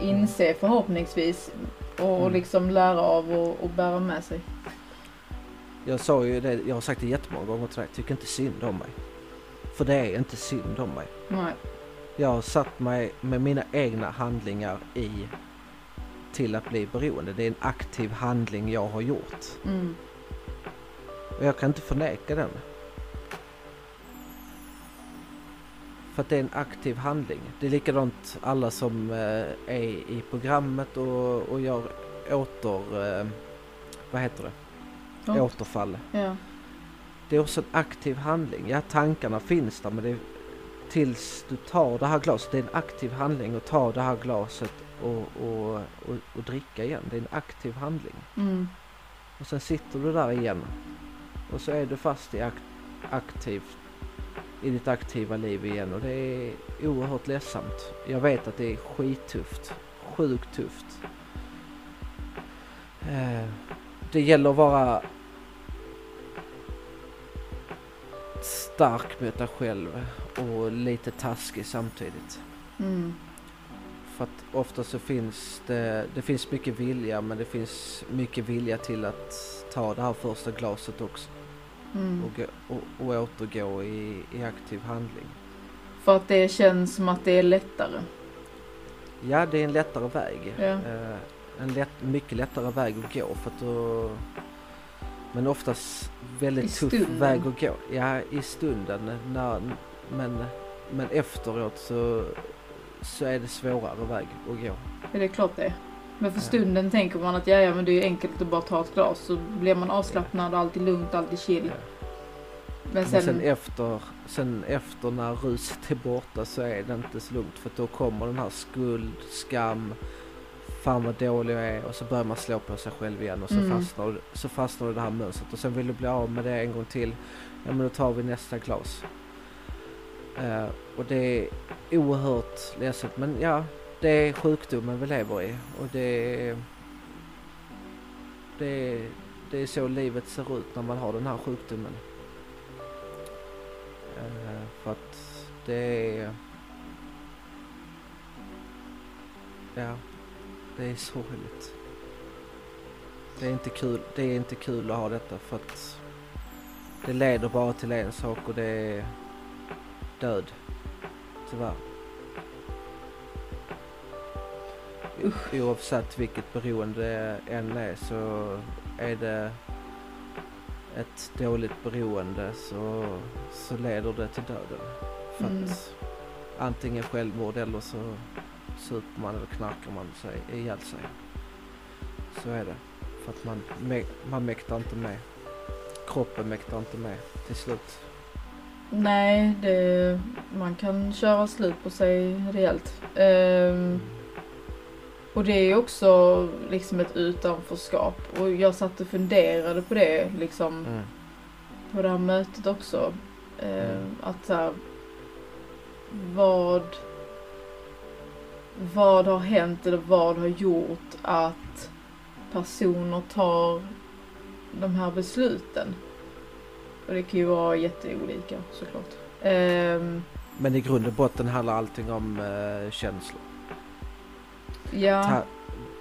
inse förhoppningsvis och Mm. liksom lära av och, och bära med sig. Jag sa ju det, jag har sagt det jättemånga gånger till dig, tycker inte synd om mig. För det är inte synd om mig. Nej. Jag har satt mig med mina egna handlingar i till att bli beroende. Det är en aktiv handling jag har gjort. Mm. Och jag kan inte förneka den. För att det är en aktiv handling. Det är likadant alla som eh, är i programmet och, och gör åter... Eh, vad heter det? Ja. Återfall. Ja. Det är också en aktiv handling. Ja, tankarna finns där men det är tills du tar det här glaset. Det är en aktiv handling att ta det här glaset och, och, och, och dricka igen. Det är en aktiv handling. Mm. Och sen sitter du där igen. Och så är du fast i akt, aktiv, i ditt aktiva liv igen och det är oerhört ledsamt. Jag vet att det är skittufft. Sjukt tufft. Eh, det gäller att vara stark mot dig själv och lite taskig samtidigt. Mm. För att ofta så finns det, det finns mycket vilja men det finns mycket vilja till att ta det här första glaset också Mm. och, och, och återgå i, i aktiv handling. För att det känns som att det är lättare. Ja, det är en lättare väg. Ja. Eh, en lätt, mycket lättare väg att gå för att då, men oftast väldigt I tuff stunden. väg att gå. Ja, i stunden. När, men, men efteråt så, så är det svårare väg att gå. Ja, det är klart det. Men för stunden tänker man att ja, ja, men det är enkelt att bara ta ett glas. Så blir man avslappnad, alltid lugnt, alltid chill. Men Men sen, sen, efter, sen efter när ruset är borta så är det inte så lugnt för då kommer den här skuld, skam, fan vad dålig jag är och så börjar man slå på sig själv igen och så, Mm. fastnar, så fastnar det här mönstret och sen vill du bli av med det en gång till. Ja men då tar vi nästa glas. Eh, och det är oerhört ledsamt men ja, det är sjukdomen vi lever i och det är, det är, det är så livet ser ut när man har den här sjukdomen. Eh, för att det är... Ja, det är sorgligt. Det är inte kul, det är inte kul att ha detta för att det leder bara till en sak och det är död. Tyvärr. Oavsett vilket beroende det än är så är det ett dåligt beroende så, så leder det till döden. För Mm. att antingen självmord eller så super man eller knarkar man sig ihjäl sig. Så är det. För att man, man mäktar inte med. Kroppen mäktar inte med till slut. nej, det, man kan köra slut på sig rejält. Ehm, och det är också liksom ett utanförskap. Och jag satt och funderade på det liksom. Mm. på det här mötet också. Eh, Mm. Att så här, vad, vad har hänt eller vad har gjort att personer tar de här besluten? Och det kan ju vara jätteolika såklart. Ehm, Men i grund och botten handlar allting om eh, känslor. Ja, Ta-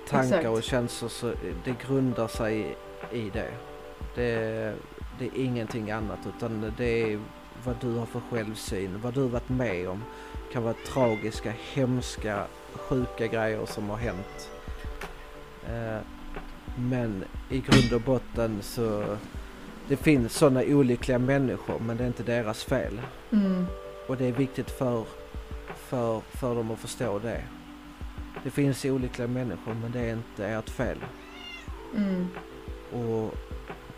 tankar exakt. och känslor, så det grundar sig i det. det. Det är ingenting annat utan det är vad du har för självsyn, vad du varit med om. Det kan vara tragiska, hemska, sjuka grejer som har hänt. Eh, men i grund och botten så det finns sådana olyckliga människor men det är inte deras fel. mm, Och det är viktigt för, för, för dem att förstå det. Det finns olyckliga människor men det är inte ert fel. mm, Och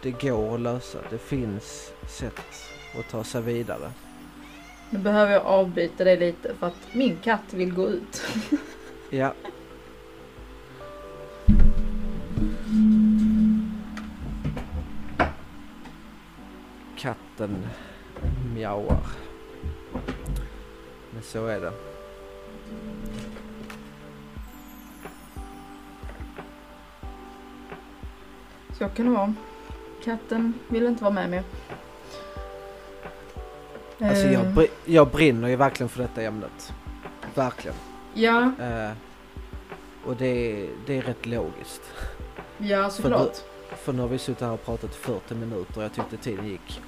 det går att lösa. Det finns sätt att ta sig vidare. nu behöver jag avbryta det lite för att min katt vill gå ut. Ja. Katten mjauar. Men så är det. Så kan det vara. Katten vill inte vara med mer. Alltså jag, Eh, br- jag brinner ju verkligen för detta ämnet. Verkligen. Ja, Eh, och det är, det är rätt logiskt. ja såklart. För nu har vi suttit här och pratat i 40 minuter och jag tyckte tiden gick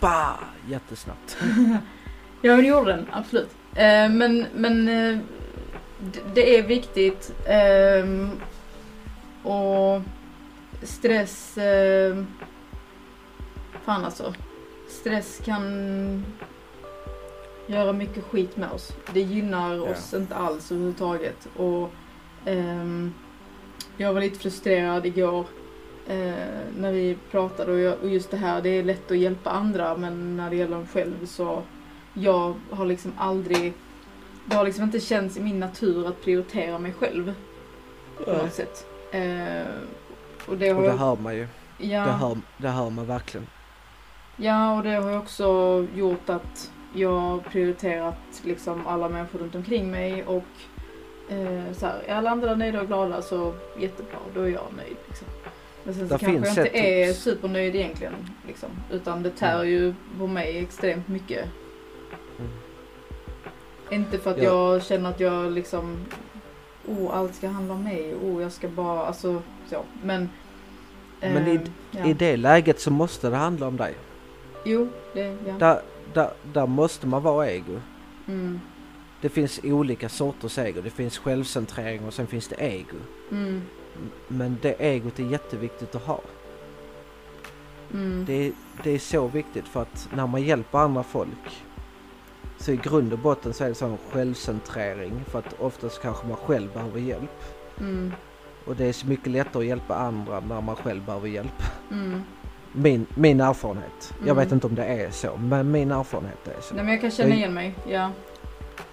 bah, jättesnabbt. Ja, men det gjorde den. Absolut. Eh, men men d- det är viktigt ehm, och stress... Eh, fan alltså. Stress kan göra mycket skit med oss. Det gynnar Ja. oss inte alls överhuvudtaget. Och ehm, jag var lite frustrerad igår eh, när vi pratade och, jag, och just det här, det är lätt att hjälpa andra men när det gäller en själv så jag har liksom aldrig, det har liksom inte känts i min natur att prioritera mig själv på något sätt. Eh, och det har Och det jag, hör man ju. ja, Det, hör, det hör man verkligen. ja, och det har ju också gjort att jag prioriterat liksom alla människor runt omkring mig och eh, så här, är alla andra nöjda och glada så jättebra, då är jag nöjd. Liksom. Men sen så kanske jag inte ett är tips. supernöjd egentligen. Liksom, utan det tär ju på mig extremt mycket. Mm. Inte för att Ja. jag känner att jag liksom, oh allt ska handla om mig, oh jag ska bara, alltså så. Men, Men i- ehm, ja. I det läget så måste det handla om dig. Jo, det, ja. Där, där, där måste man vara ego. Mm, Det finns olika sorters ego. Det finns självcentrering och sen finns det ego. mm, Men det egot är jätteviktigt att ha. mm, Det det är så viktigt för att när man hjälper andra folk så i grund och botten så är det sån självcentrering för att oftast kanske man själv behöver hjälp. mm, Och det är så mycket lättare att hjälpa andra när man själv behöver hjälp. mm. Min, min erfarenhet. Jag vet Mm. inte om det är så, men min erfarenhet är så. Nej men jag kan känna igen mig, ja.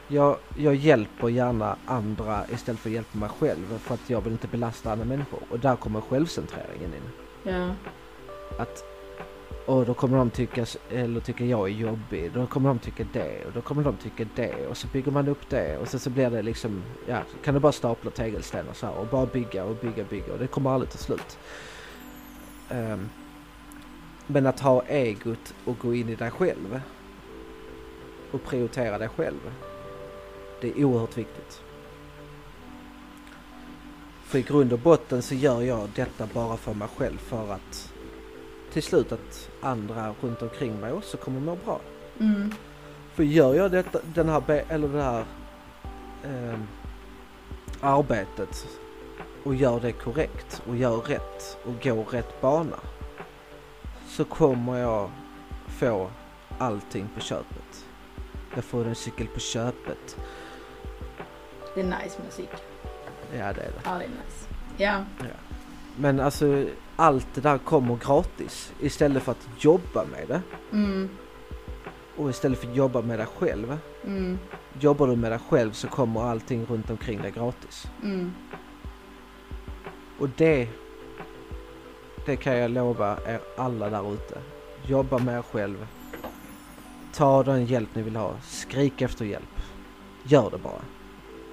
Jag, jag hjälper gärna andra istället för att hjälpa mig själv för att jag vill inte belasta andra människor. Och där kommer självcentreringen in. Ja, Att och då kommer de tycka, eller tycka jag är jobbig, då kommer de tycka det och då kommer de tycka det och så bygger man upp det och sen så blir det liksom, ja, kan du bara stapla tegelstenar så här och bara bygga och bygga och bygga och det kommer aldrig ta slut. Um, men att ha egot och gå in i dig själv och prioritera dig själv, det är oerhört viktigt. För i grund och botten så gör jag detta bara för mig själv för att till slut att andra runt omkring mig också kommer må bra. mm, För gör jag detta, den här, eller det här ehm, arbetet och gör det korrekt och gör rätt och går rätt bana så kommer jag få allting på köpet. Jag får en cykel på köpet. det är nice musik. Ja det är det. Ja, det är nice. Ja, Men alltså allt det där kommer gratis istället för att jobba med det mm, och istället för att jobba med dig själv mm, Jobbar du med dig själv så kommer allting runt omkring dig gratis. mm, Och det, det kan jag lova er alla där ute. Jobba med er själv. Ta den hjälp ni vill ha. Skrik efter hjälp. Gör det bara.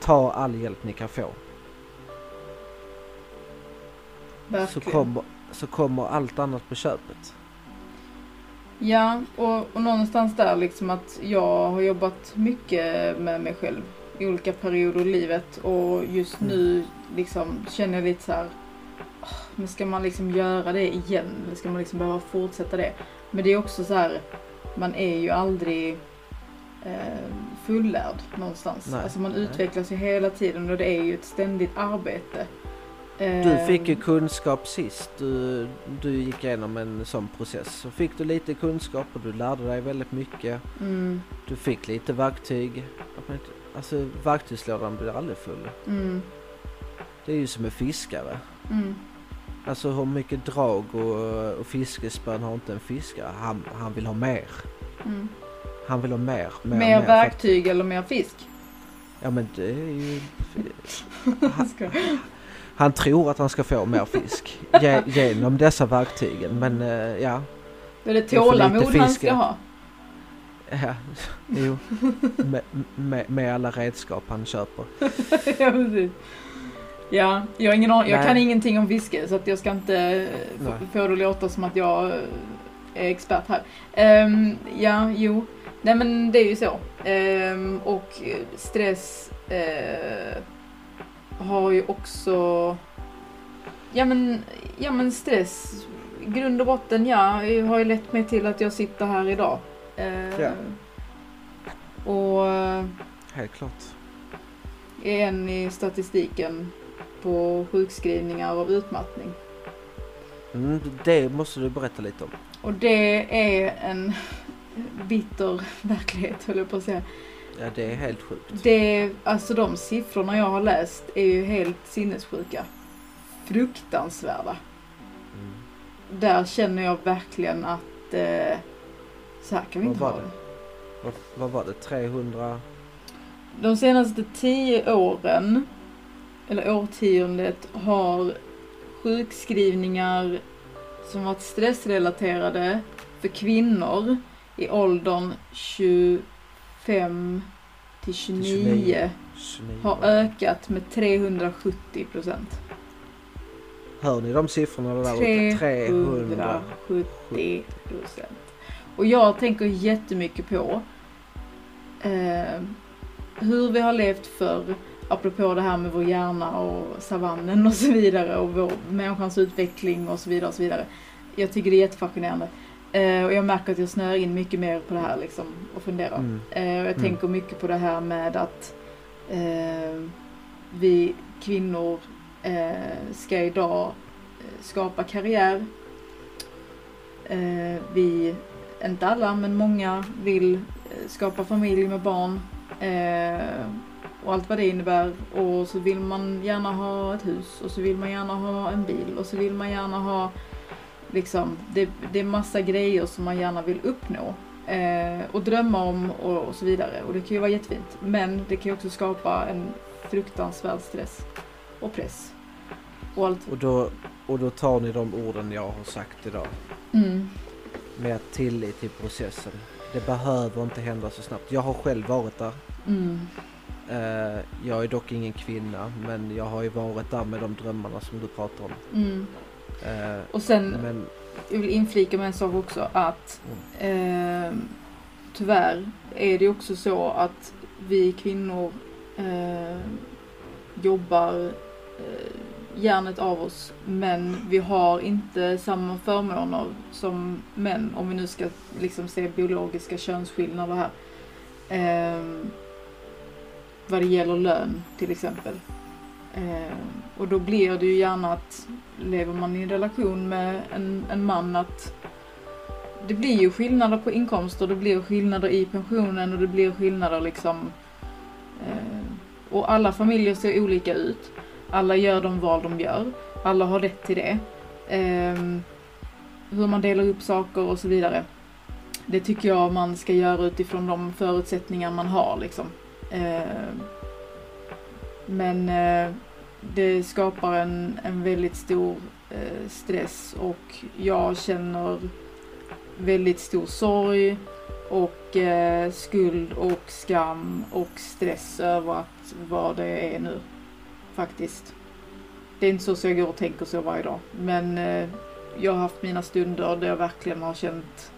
Ta all hjälp ni kan få. Så kommer, så kommer allt annat på köpet. Ja, och, och någonstans där liksom att jag har jobbat mycket med mig själv i olika perioder i livet och just Mm. nu liksom känner jag lite så här. "Ah, Men ska man liksom göra det igen? Eller ska man liksom behöva fortsätta det? Men det är också så här, man är ju aldrig eh, fullärd någonstans. Nej, alltså man nej. utvecklas ju hela tiden och det är ju ett ständigt arbete. Du Eh, fick ju kunskap sist du, du gick igenom en sån process. Så fick du lite kunskap och du lärde dig väldigt mycket. Mm, Du fick lite verktyg. Alltså verktygslådan blir aldrig full. mm, Det är ju som en fiskare. mm, Alltså hur mycket drag och, och fiskespön har inte en fiskare? Han, han vill ha mer. mm. Han vill ha mer. Mer, Mer mer verktyg eller mer fisk? Ja men det är ju... Han tror att han ska få mer fisk ge, genom dessa verktygen. Men eh, ja, Det är det är tålamod han ska ha. ja jo. Med, med, med alla redskap han köper. ja, precis. Ja, jag, ingen jag Nej. kan ingenting om fiske så att jag ska inte få, Nej. få det att låta som att jag eh, är expert här. Ehm, ja, jo. Nej men det är ju så. Ehm, och stress eh, har ju också... Ja men, ja men stress, grund och botten ja, har ju lett mig till att jag sitter här idag. Ehm, Ja. Och eh, Helt klart. är en i statistiken på sjukskrivningar och utmattning. Mm, det måste du berätta lite om. Och det är en bitter verklighet höll jag på att säga. Ja, det är helt sjukt. Det, alltså de siffrorna jag har läst är ju helt sinnessjuka. Fruktansvärda. Mm. Där känner jag verkligen att eh, så här kan vi Vad inte ha det? Vad, vad var det? 300? De senaste tio åren, eller årtiondet, har sjukskrivningar som varit stressrelaterade för kvinnor i åldern 25 till 29 29. 29. har ökat med 370 procent. Hör ni de siffrorna där ute? 300. 370 procent. Och jag tänker jättemycket på eh, hur vi har levt förr, apropå det här med vår hjärna och savannen och så vidare och vår, människans utveckling och så vidare och så vidare. Jag tycker det är jättefascinerande. Eh, och jag märker att jag snör in mycket mer på det här liksom och funderar. Mm. Eh, och jag Mm. tänker mycket på det här med att eh, vi kvinnor eh, ska idag eh, skapa karriär. Eh, vi, inte alla, men många vill skapa familj med barn. Och allt vad det innebär. Och så vill man gärna ha ett hus och så vill man gärna ha en bil och så vill man gärna ha liksom, det, det är massa grejer som man gärna vill uppnå. Eh, och drömma om och, och så vidare. Och det kan ju vara jättefint. Men det kan ju också skapa en fruktansvärd stress och press. Och allt. Och, då, och då tar ni de orden jag har sagt idag. Mm. Med tillit till processen. Det behöver inte hända så snabbt. Jag har själv varit där. Mm. Eh, jag är dock ingen kvinna men jag har ju varit där med de drömmarna som du pratar om. Mm. Eh, Och sen, men jag vill inflika med en sak också att eh, tyvärr är det också så att vi kvinnor eh, jobbar eh, hjärnet av oss men vi har inte samma förmåner som män om vi nu ska liksom se biologiska könsskillnader här. Eh, vad det gäller lön till exempel. Eh, och då blir det ju gärna att lever man i en relation med en, en man att det blir ju skillnader på inkomster, det blir skillnader i pensionen och det blir skillnader liksom eh, och alla familjer ser olika ut. Alla gör de val de gör. Alla har rätt till det. Eh, hur man delar upp saker och så vidare. Det tycker jag man ska göra utifrån de förutsättningar man har liksom. Eh, men eh, det skapar en, en väldigt stor eh, stress och jag känner väldigt stor sorg och eh, skuld och skam och stress över att vad det är nu. Faktiskt. Det är inte så, så jag går och tänker så varje dag. Men eh, jag har haft mina stunder där jag verkligen har känt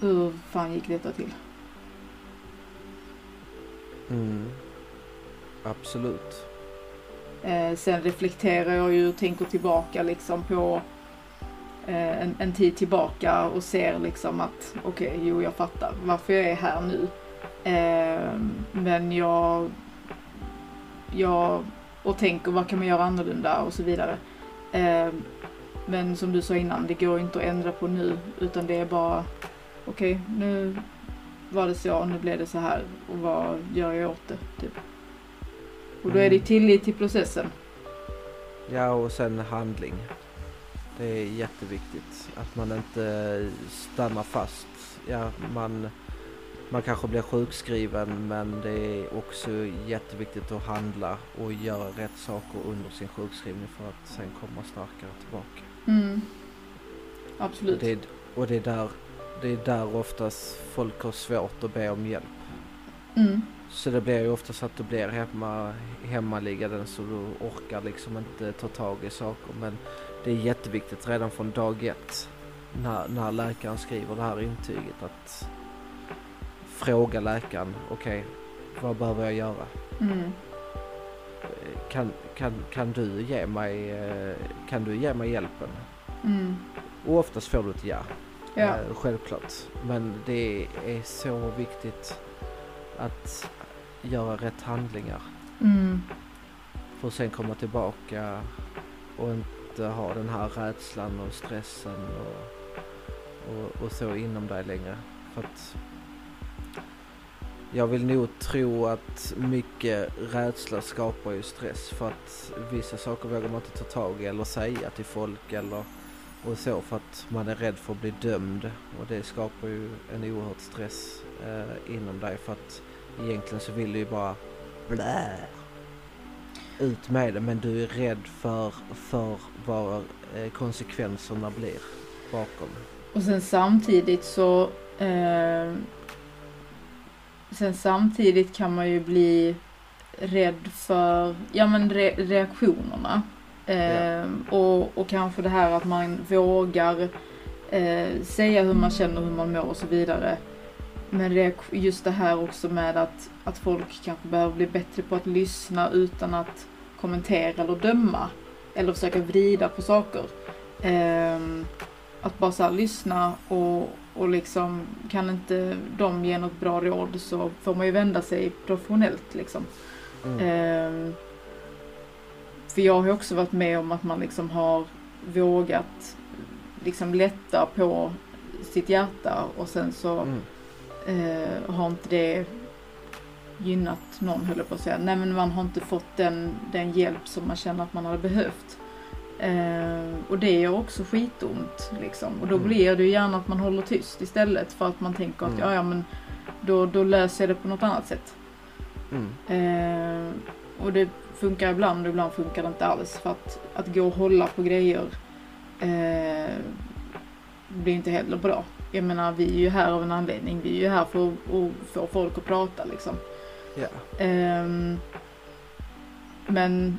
hur fan gick detta till? mm, absolut. Eh, sen reflekterar jag ju och tänker tillbaka liksom på eh, en, en tid tillbaka och ser liksom att okej, okay, jo jag fattar varför jag är här nu. Eh, men jag, jag och tänker vad kan man göra annorlunda och så vidare. Eh, men som du sa innan, det går inte att ändra på nu utan det är bara okej, okay, nu var det så och nu blev det så här och vad gör jag åt det? Typ. Och då är det tillit till processen. Ja och sen handling. Det är jätteviktigt att man inte stannar fast. Ja, man, man kanske blir sjukskriven men det är också jätteviktigt att handla och göra rätt saker under sin sjukskrivning för att sen komma starkare tillbaka. Mm. Och Absolut. det, är- och det är där det är där oftast folk har svårt att be om hjälp. Mm. Så det blir ju oftast att du blir hemma, hemmaliggande så du orkar liksom inte ta tag i saker. Men det är jätteviktigt redan från dag ett när, när läkaren skriver det här intyget att fråga läkaren, okej, vad behöver jag göra? Mm. Kan, kan, kan du ge mig, eh, kan du ge mig hjälpen? Mm. Och oftast får du ett ja. Ja. Eh, självklart. Men det är så viktigt att göra rätt handlingar. Mm. För att sen komma tillbaka och inte ha den här rädslan och stressen och, och, och så inom dig längre. För att jag vill nog tro att mycket rädsla skapar ju stress för att vissa saker vågar man inte ta tag i eller säga till folk eller och så för att man är rädd för att bli dömd och det skapar ju en oerhört stress eh, inom dig för att egentligen så vill du ju bara blä ut med det men du är rädd för, för vad eh, konsekvenserna blir bakom. Och sen samtidigt så eh, Sen samtidigt kan man ju bli rädd för ja, men re reaktionerna. Eh, och, och kanske det här att man vågar eh, säga hur man känner, hur man mår och så vidare. Men just det här också med att, att folk kanske behöver bli bättre på att lyssna utan att kommentera eller döma. Eller försöka vrida på saker. Eh, att bara så lyssna och, och liksom kan inte de ge något bra råd så får man ju vända sig professionellt liksom. Mm. Eh, för jag har också varit med om att man liksom har vågat liksom lätta på sitt hjärta och sen så mm. Eh, har inte det gynnat någon höll jag på att säga. Nej men man har inte fått den, den hjälp som man känner att man hade behövt. Eh, och det gör också skitont liksom. Och då mm. blir det ju gärna att man håller tyst istället för att man tänker att mm. ja, ja men då, då löser jag det på något annat sätt. Mm. Eh, och det funkar ibland och ibland funkar det inte alls. För att, att gå och hålla på grejer eh, blir inte heller bra. Jag menar vi är ju här av en anledning. Vi är ju här för att, få folk att prata liksom. Yeah. Eh, men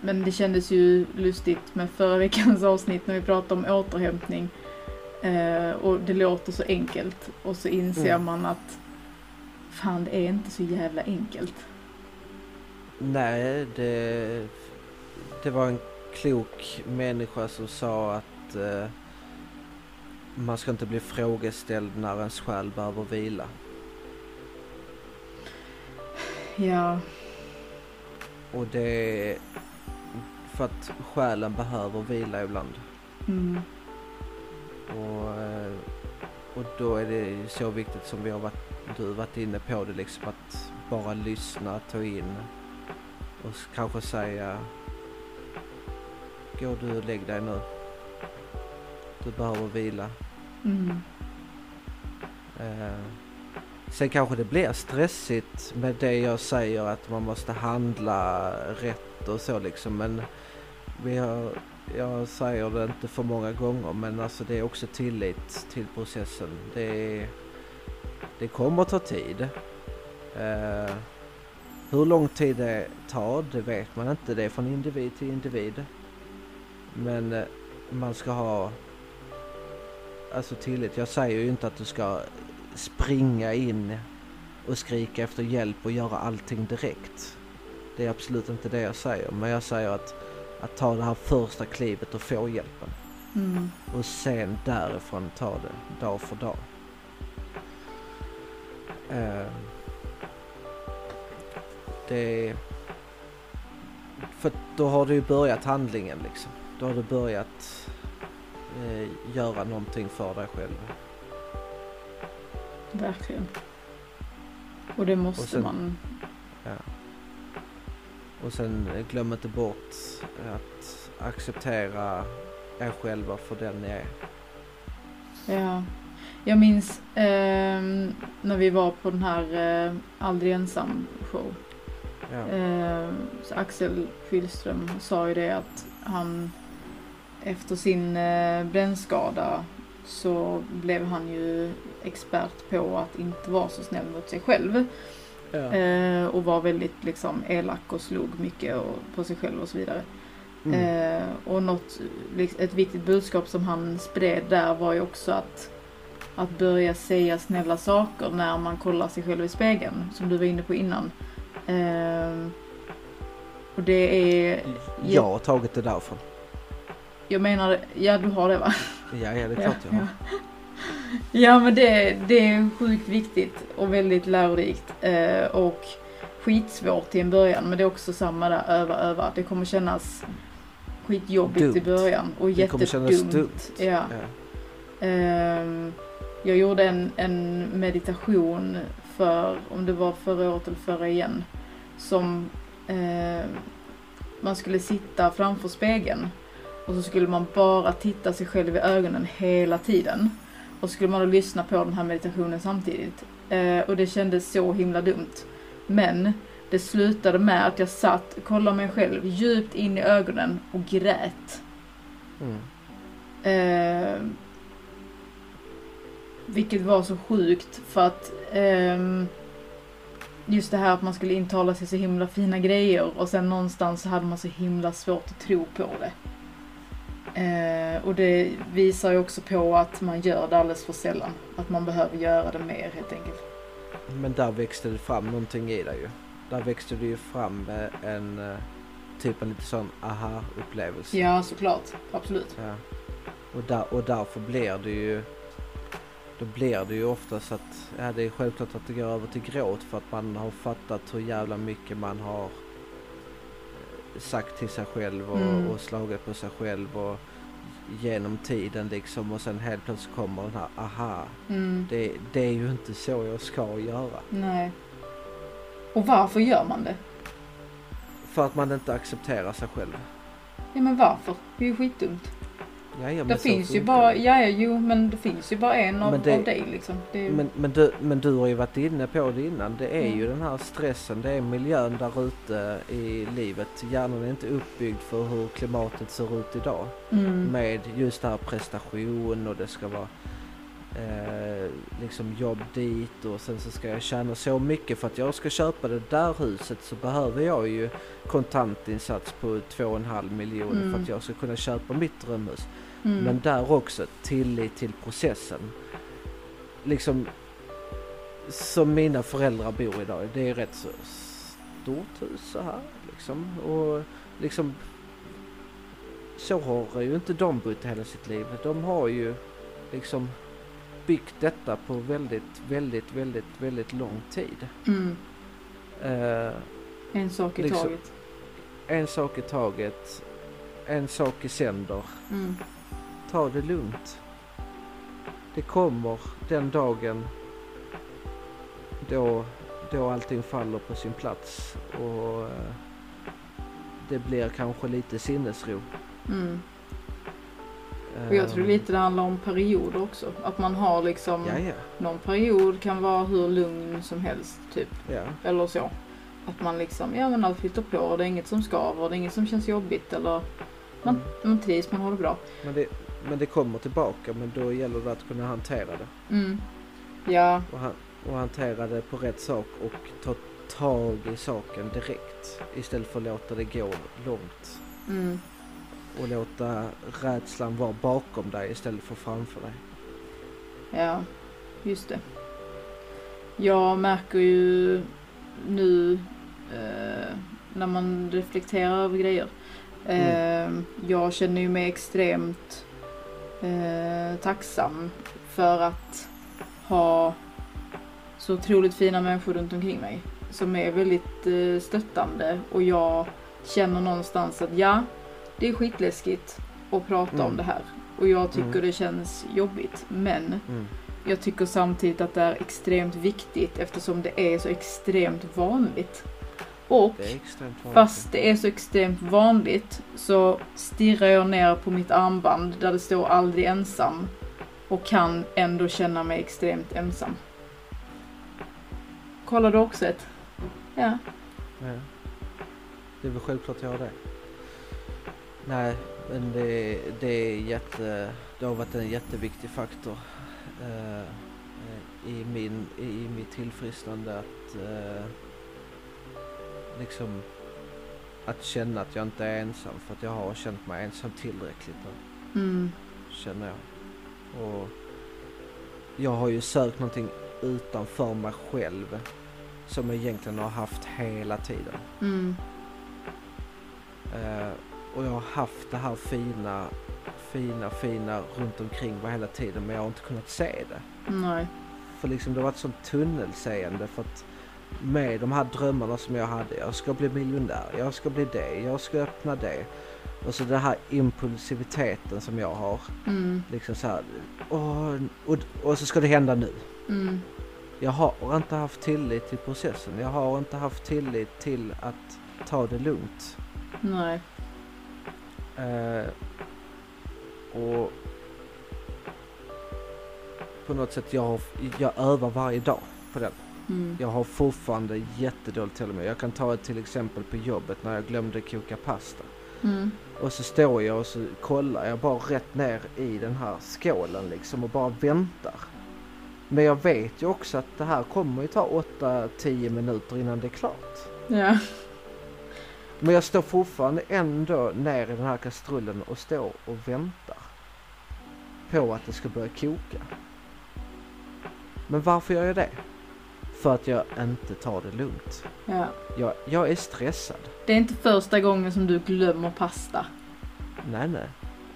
men det kändes ju lustigt med förra veckans avsnitt när vi pratade om återhämtning. Eh, och det låter så enkelt och så inser mm. man att fan det är inte så jävla enkelt. Nej, det, det var en klok människa som sa att eh, man ska inte bli frågeställd när ens själ behöver vila. Ja. Och det för att själen behöver vila ibland. Mm. Och, eh, och då är det så viktigt som vi har varit, du varit inne på det liksom att bara lyssna, ta in och kanske säga Gå du och lägg dig nu. Du behöver vila. Mm. Sen kanske det blir stressigt med det jag säger att man måste handla rätt och så liksom men vi har, jag säger det inte för många gånger men alltså det är också tillit till processen. Det, det kommer ta tid. Eh, hur lång tid det tar det vet man inte. Det är från individ till individ. Men eh, man ska ha alltså tillit. Jag säger ju inte att du ska springa in och skrika efter hjälp och göra allting direkt. Det är absolut inte det jag säger. Men jag säger att att ta det här första klivet och få hjälpen. Mm. Och sen därifrån ta det dag för dag. Uh, det... För då har du ju börjat handlingen liksom. Då har du börjat uh, göra någonting för dig själv. Verkligen. Och det måste och sen, man. Ja. Och sen glöm inte bort att acceptera er själva för den ni är. Ja. Jag minns eh, när vi var på den här eh, Aldrig ensam show. Ja. Eh, Axel Schillström sa ju det att han efter sin eh, brännskada så blev han ju expert på att inte vara så snäll mot sig själv. Ja. Eh, och var väldigt liksom elak och slog mycket och, på sig själv och så vidare. Mm. Eh, och något, ett viktigt budskap som han spred där var ju också att att börja säga snälla saker när man kollar sig själv i spegeln, som du var inne på innan. Eh, och det är... Jag har tagit det därifrån. Jag menar, ja du har det va? Ja, ja det är klart jag har. Ja men det, det är sjukt viktigt och väldigt lärorikt. Eh, och skitsvårt till en början men det är också samma där, öva, öva. Det kommer kännas skitjobbigt Dumt. i början och Det kommer kännas jättedumt. dumt. Ja. Ja. Ehm, jag gjorde en, en meditation för, om det var förra året eller förra igen, som ehm, man skulle sitta framför spegeln och så skulle man bara titta sig själv i ögonen hela tiden. Och så skulle man då lyssna på den här meditationen samtidigt. Eh, och det kändes så himla dumt. Men det slutade med att jag satt, kollade mig själv djupt in i ögonen och grät. Mm. Eh, vilket var så sjukt för att ehm, just det här att man skulle intala sig så himla fina grejer och sen någonstans så hade man så himla svårt att tro på det. Eh, och det visar ju också på att man gör det alldeles för sällan. Att man behöver göra det mer helt enkelt. Men där växte det fram någonting i dig ju. Där växte det ju fram eh, en eh, typ en lite sån aha-upplevelse. Ja, såklart. Absolut. Ja. Och, där, och därför blir det ju då blir det ju oftast att, ja det är självklart att det går över till gråt för att man har fattat hur jävla mycket man har sagt till sig själv och, Mm. och slagit på sig själv och genom tiden liksom och sen helt plötsligt kommer den här aha, Mm. det, det är ju inte så jag ska göra. Nej. Och varför gör man det? För att man inte accepterar sig själv. Ja, men varför? Det är ju skitdumt. Ja, ja, men Det finns ju bara, ja, ja jo, men det finns ju bara en av, Men det- av dig liksom. Det är ju, Men, men, du, men du har ju varit inne på det innan. Det är Mm. ju den här stressen, det är miljön där ute i livet. Hjärnan är inte uppbyggd för hur klimatet ser ut idag. mm. Med just det här prestation och det ska vara eh, liksom jobb dit och sen så ska jag tjäna så mycket för att jag ska köpa det där huset så behöver jag ju kontantinsats på 2,5 miljoner för Mm. att jag ska kunna köpa mitt drömhus. Mm. Men där också tillit till processen. Liksom som mina föräldrar bor idag. Det är rätt så stort hus så här liksom. Och liksom så har ju inte de bott hela sitt liv. De har ju liksom byggt detta på väldigt, väldigt, väldigt, väldigt lång tid. Mm. Eh, En sak i liksom- taget. en sak i taget, en sak i sänder. Mm. Ta det lugnt. Det kommer den dagen då, då allting faller på sin plats och eh, det blir kanske lite sinnesro. Mm. Och jag tror Ehm, lite det handlar om perioder också. Att man har liksom, Ja, ja, någon period kan vara hur lugn som helst typ. ja. Eller så. Att man liksom, ja men allt flyter på och det är inget som skaver, det är inget som känns jobbigt eller man, Mm. man trivs, man har det bra. Men, det, men det kommer tillbaka men då gäller det att kunna hantera det. Mm. Ja, Och, han, och hantera det på rätt sak och ta tag i saken direkt. Istället för att låta det gå långt. mm. Och låta rädslan vara bakom dig istället för framför dig. Ja, just det. Jag märker ju nu eh, när man reflekterar över grejer. Eh, Jag känner ju mig extremt eh, tacksam för att ha så otroligt fina människor runt omkring mig. Som är väldigt eh, stöttande och jag känner någonstans att ja, det är skitläskigt att prata Mm. om det här. Och jag tycker Mm. det känns jobbigt. Men Mm. jag tycker samtidigt att det är extremt viktigt eftersom det är så extremt vanligt. Och Det fast det är så extremt vanligt så stirrar jag ner på mitt armband där det står aldrig ensam och kan ändå känna mig extremt ensam. Kollar du också ett? Ja. Ja. Det är väl självklart jag har det. Nej, men det, det är jätte... Det har varit en jätteviktig faktor eh, i, min, i mitt tillfrisknande att eh, liksom att känna att jag inte är ensam för att jag har känt mig ensam tillräckligt nu, Mm. känner jag. Och jag har ju sökt någonting utanför mig själv som jag egentligen har haft hela tiden. Mm. Eh, och jag har haft det här fina, fina, fina runt omkring mig hela tiden men jag har inte kunnat se det. Nej. För liksom det har varit sånt tunnelseende för att med de här drömmarna som jag hade. Jag ska bli miljonär, jag ska bli det, jag ska öppna det. Och så den här impulsiviteten som jag har. Mm. Liksom så här, och, och, och så ska det hända nu. Mm. Jag har inte haft tillit till processen. Jag har inte haft tillit till att ta det lugnt. Nej. Eh, och på något sätt, jag, jag övar varje dag på den. Mm. Jag har fortfarande jättedåligt till mig. Jag kan ta ett till exempel på jobbet när jag glömde koka pasta. Mm. Och så står jag och så kollar jag bara rätt ner i den här skålen liksom och bara väntar. Men jag vet ju också att det här kommer ju ta 8-10 minuter innan det är klart. Ja. Men jag står fortfarande ändå ner i den här kastrullen och står och väntar. På att det ska börja koka. Men varför gör jag det? För att jag inte tar det lugnt. ja. Jag, jag är stressad. Det är inte första gången som du glömmer pasta. Nej, nej.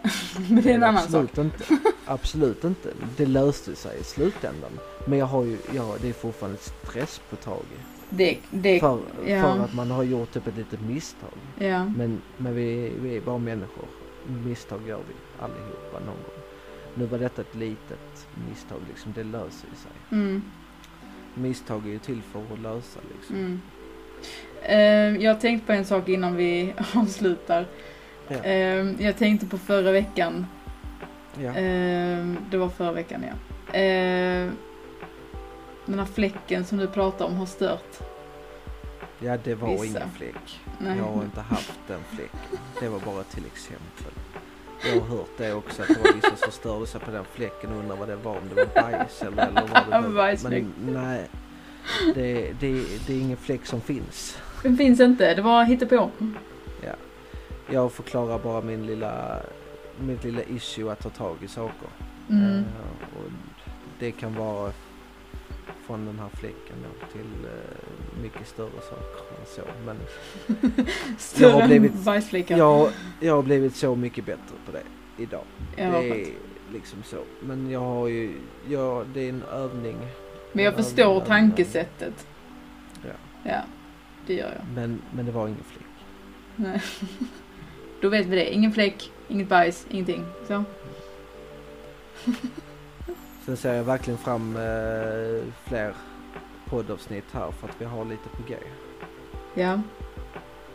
Men det är en annan absolut sak. Inte. Absolut inte. Det löste sig i slutändan. Men jag har ju, ja, det är fortfarande stresspåtagligt. Det, det, För, ja. för att man har gjort typ ett litet misstag. ja. Men, men vi, vi är bara människor. Misstag gör vi allihopa någon gång. Nu var detta ett litet misstag liksom. Det löser sig. Mm. Misstag är ju till för att lösa liksom. Mm. Eh, jag har tänkt på en sak innan vi avslutar. Ja. Eh, jag tänkte på förra veckan. Ja. Eh, det var förra veckan ja. Eh, den här fläcken som du pratar om har stört. ja, det var vissa. ingen fläck. Nej. Jag har inte haft den fläcken. Det var bara till exempel. Jag har hört det också att det var vissa som störde sig på den fläcken och undrar vad det var. Om det var bajs eller, eller vad det var. Men nej, det, det, det är ingen fläck som finns. Den finns inte, det var hittepå. Jag förklarar bara min lilla, mitt lilla issue att ta tag i saker. Mm. Eh, och det kan vara från den här fläcken då till eh, mycket större saker än så. Men Större har blivit- bajsfläckar. jag, jag har blivit så mycket bättre på det idag. Ja, det är liksom så. Men jag har ju, ja, det är en övning. Men jag Ja, förstår men- tankesättet. Ja. Ja, det gör jag. Men, men det var ingen fläck. Nej. Då vet vi det. Ingen fläck, inget bajs, ingenting. Så. Sen ser jag verkligen fram eh, fler poddavsnitt här för att vi har lite på G. Ja,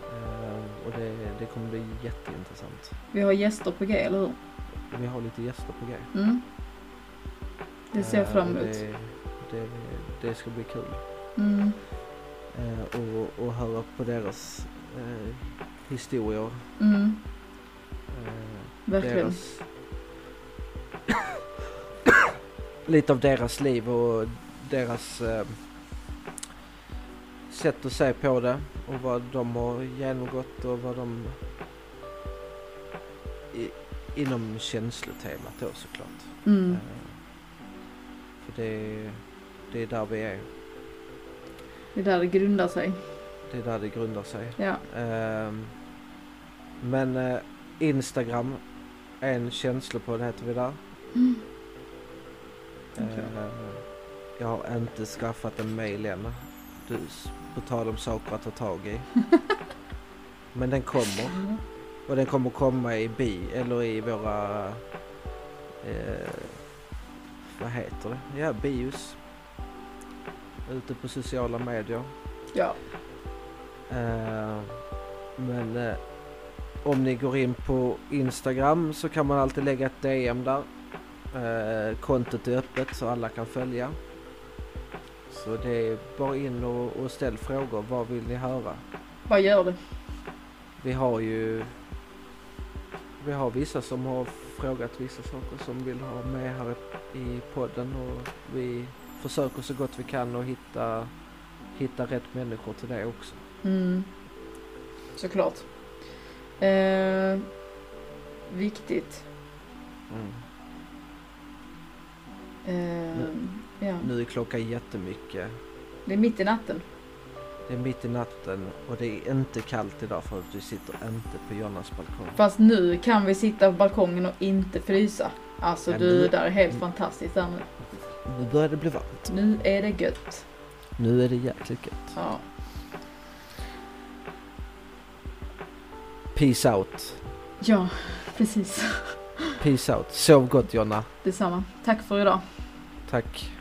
Eh, och det, det kommer bli jätteintressant. vi har gäster på G, eller hur? Vi har lite gäster på G. Mm. Det ser jag Eh, fram emot. Det, det, det ska bli kul. Mm. Eh, och, och höra på deras eh, historier. Mm. Verkligen. deras lite av deras liv och deras eh, sätt att se på det och vad de har genomgått och vad de i, inom känslotemat då såklart. Mm. Eh, för det, det är där vi är. Det är där det grundar sig. Det är där det grundar sig. Ja. Ehm, men eh, Instagram, en känslopodd heter vi där. Mm. Eh, Okej. jag har inte skaffat en mail än. Du, på tal om saker att ta tag i. Men den kommer. Och den kommer komma i bi, eller i våra... Eh, vad heter det? Ja, bios. Ute på sociala medier. Ja. Eh, men eh, om ni går in på Instagram så kan man alltid lägga ett DM där. Eh, kontot är öppet så alla kan följa. Så det är bara in och, och ställ frågor. Vad vill ni höra? Vad gör det? Vi har ju vi har vissa som har frågat vissa saker som vill ha med här i podden och vi försöker så gott vi kan att hitta, hitta rätt människor till det också. Mm. Såklart. Eh, viktigt. Mm. Eh, ja. Nu är klockan jättemycket. Det är mitt i natten. Det är mitt i natten och det är inte kallt idag för att du sitter inte på Jonas balkong. Fast nu kan vi sitta på balkongen och inte frysa. Alltså Ja, du, nu- där är helt nu- fantastiskt där nu. Nu börjar det bli varmt. Nu är det gött. Nu är det jäkligt gött. Ja. Peace out. ja, precis. Peace out. Sov gott Jonna. Detsamma. Tack för idag. Tack.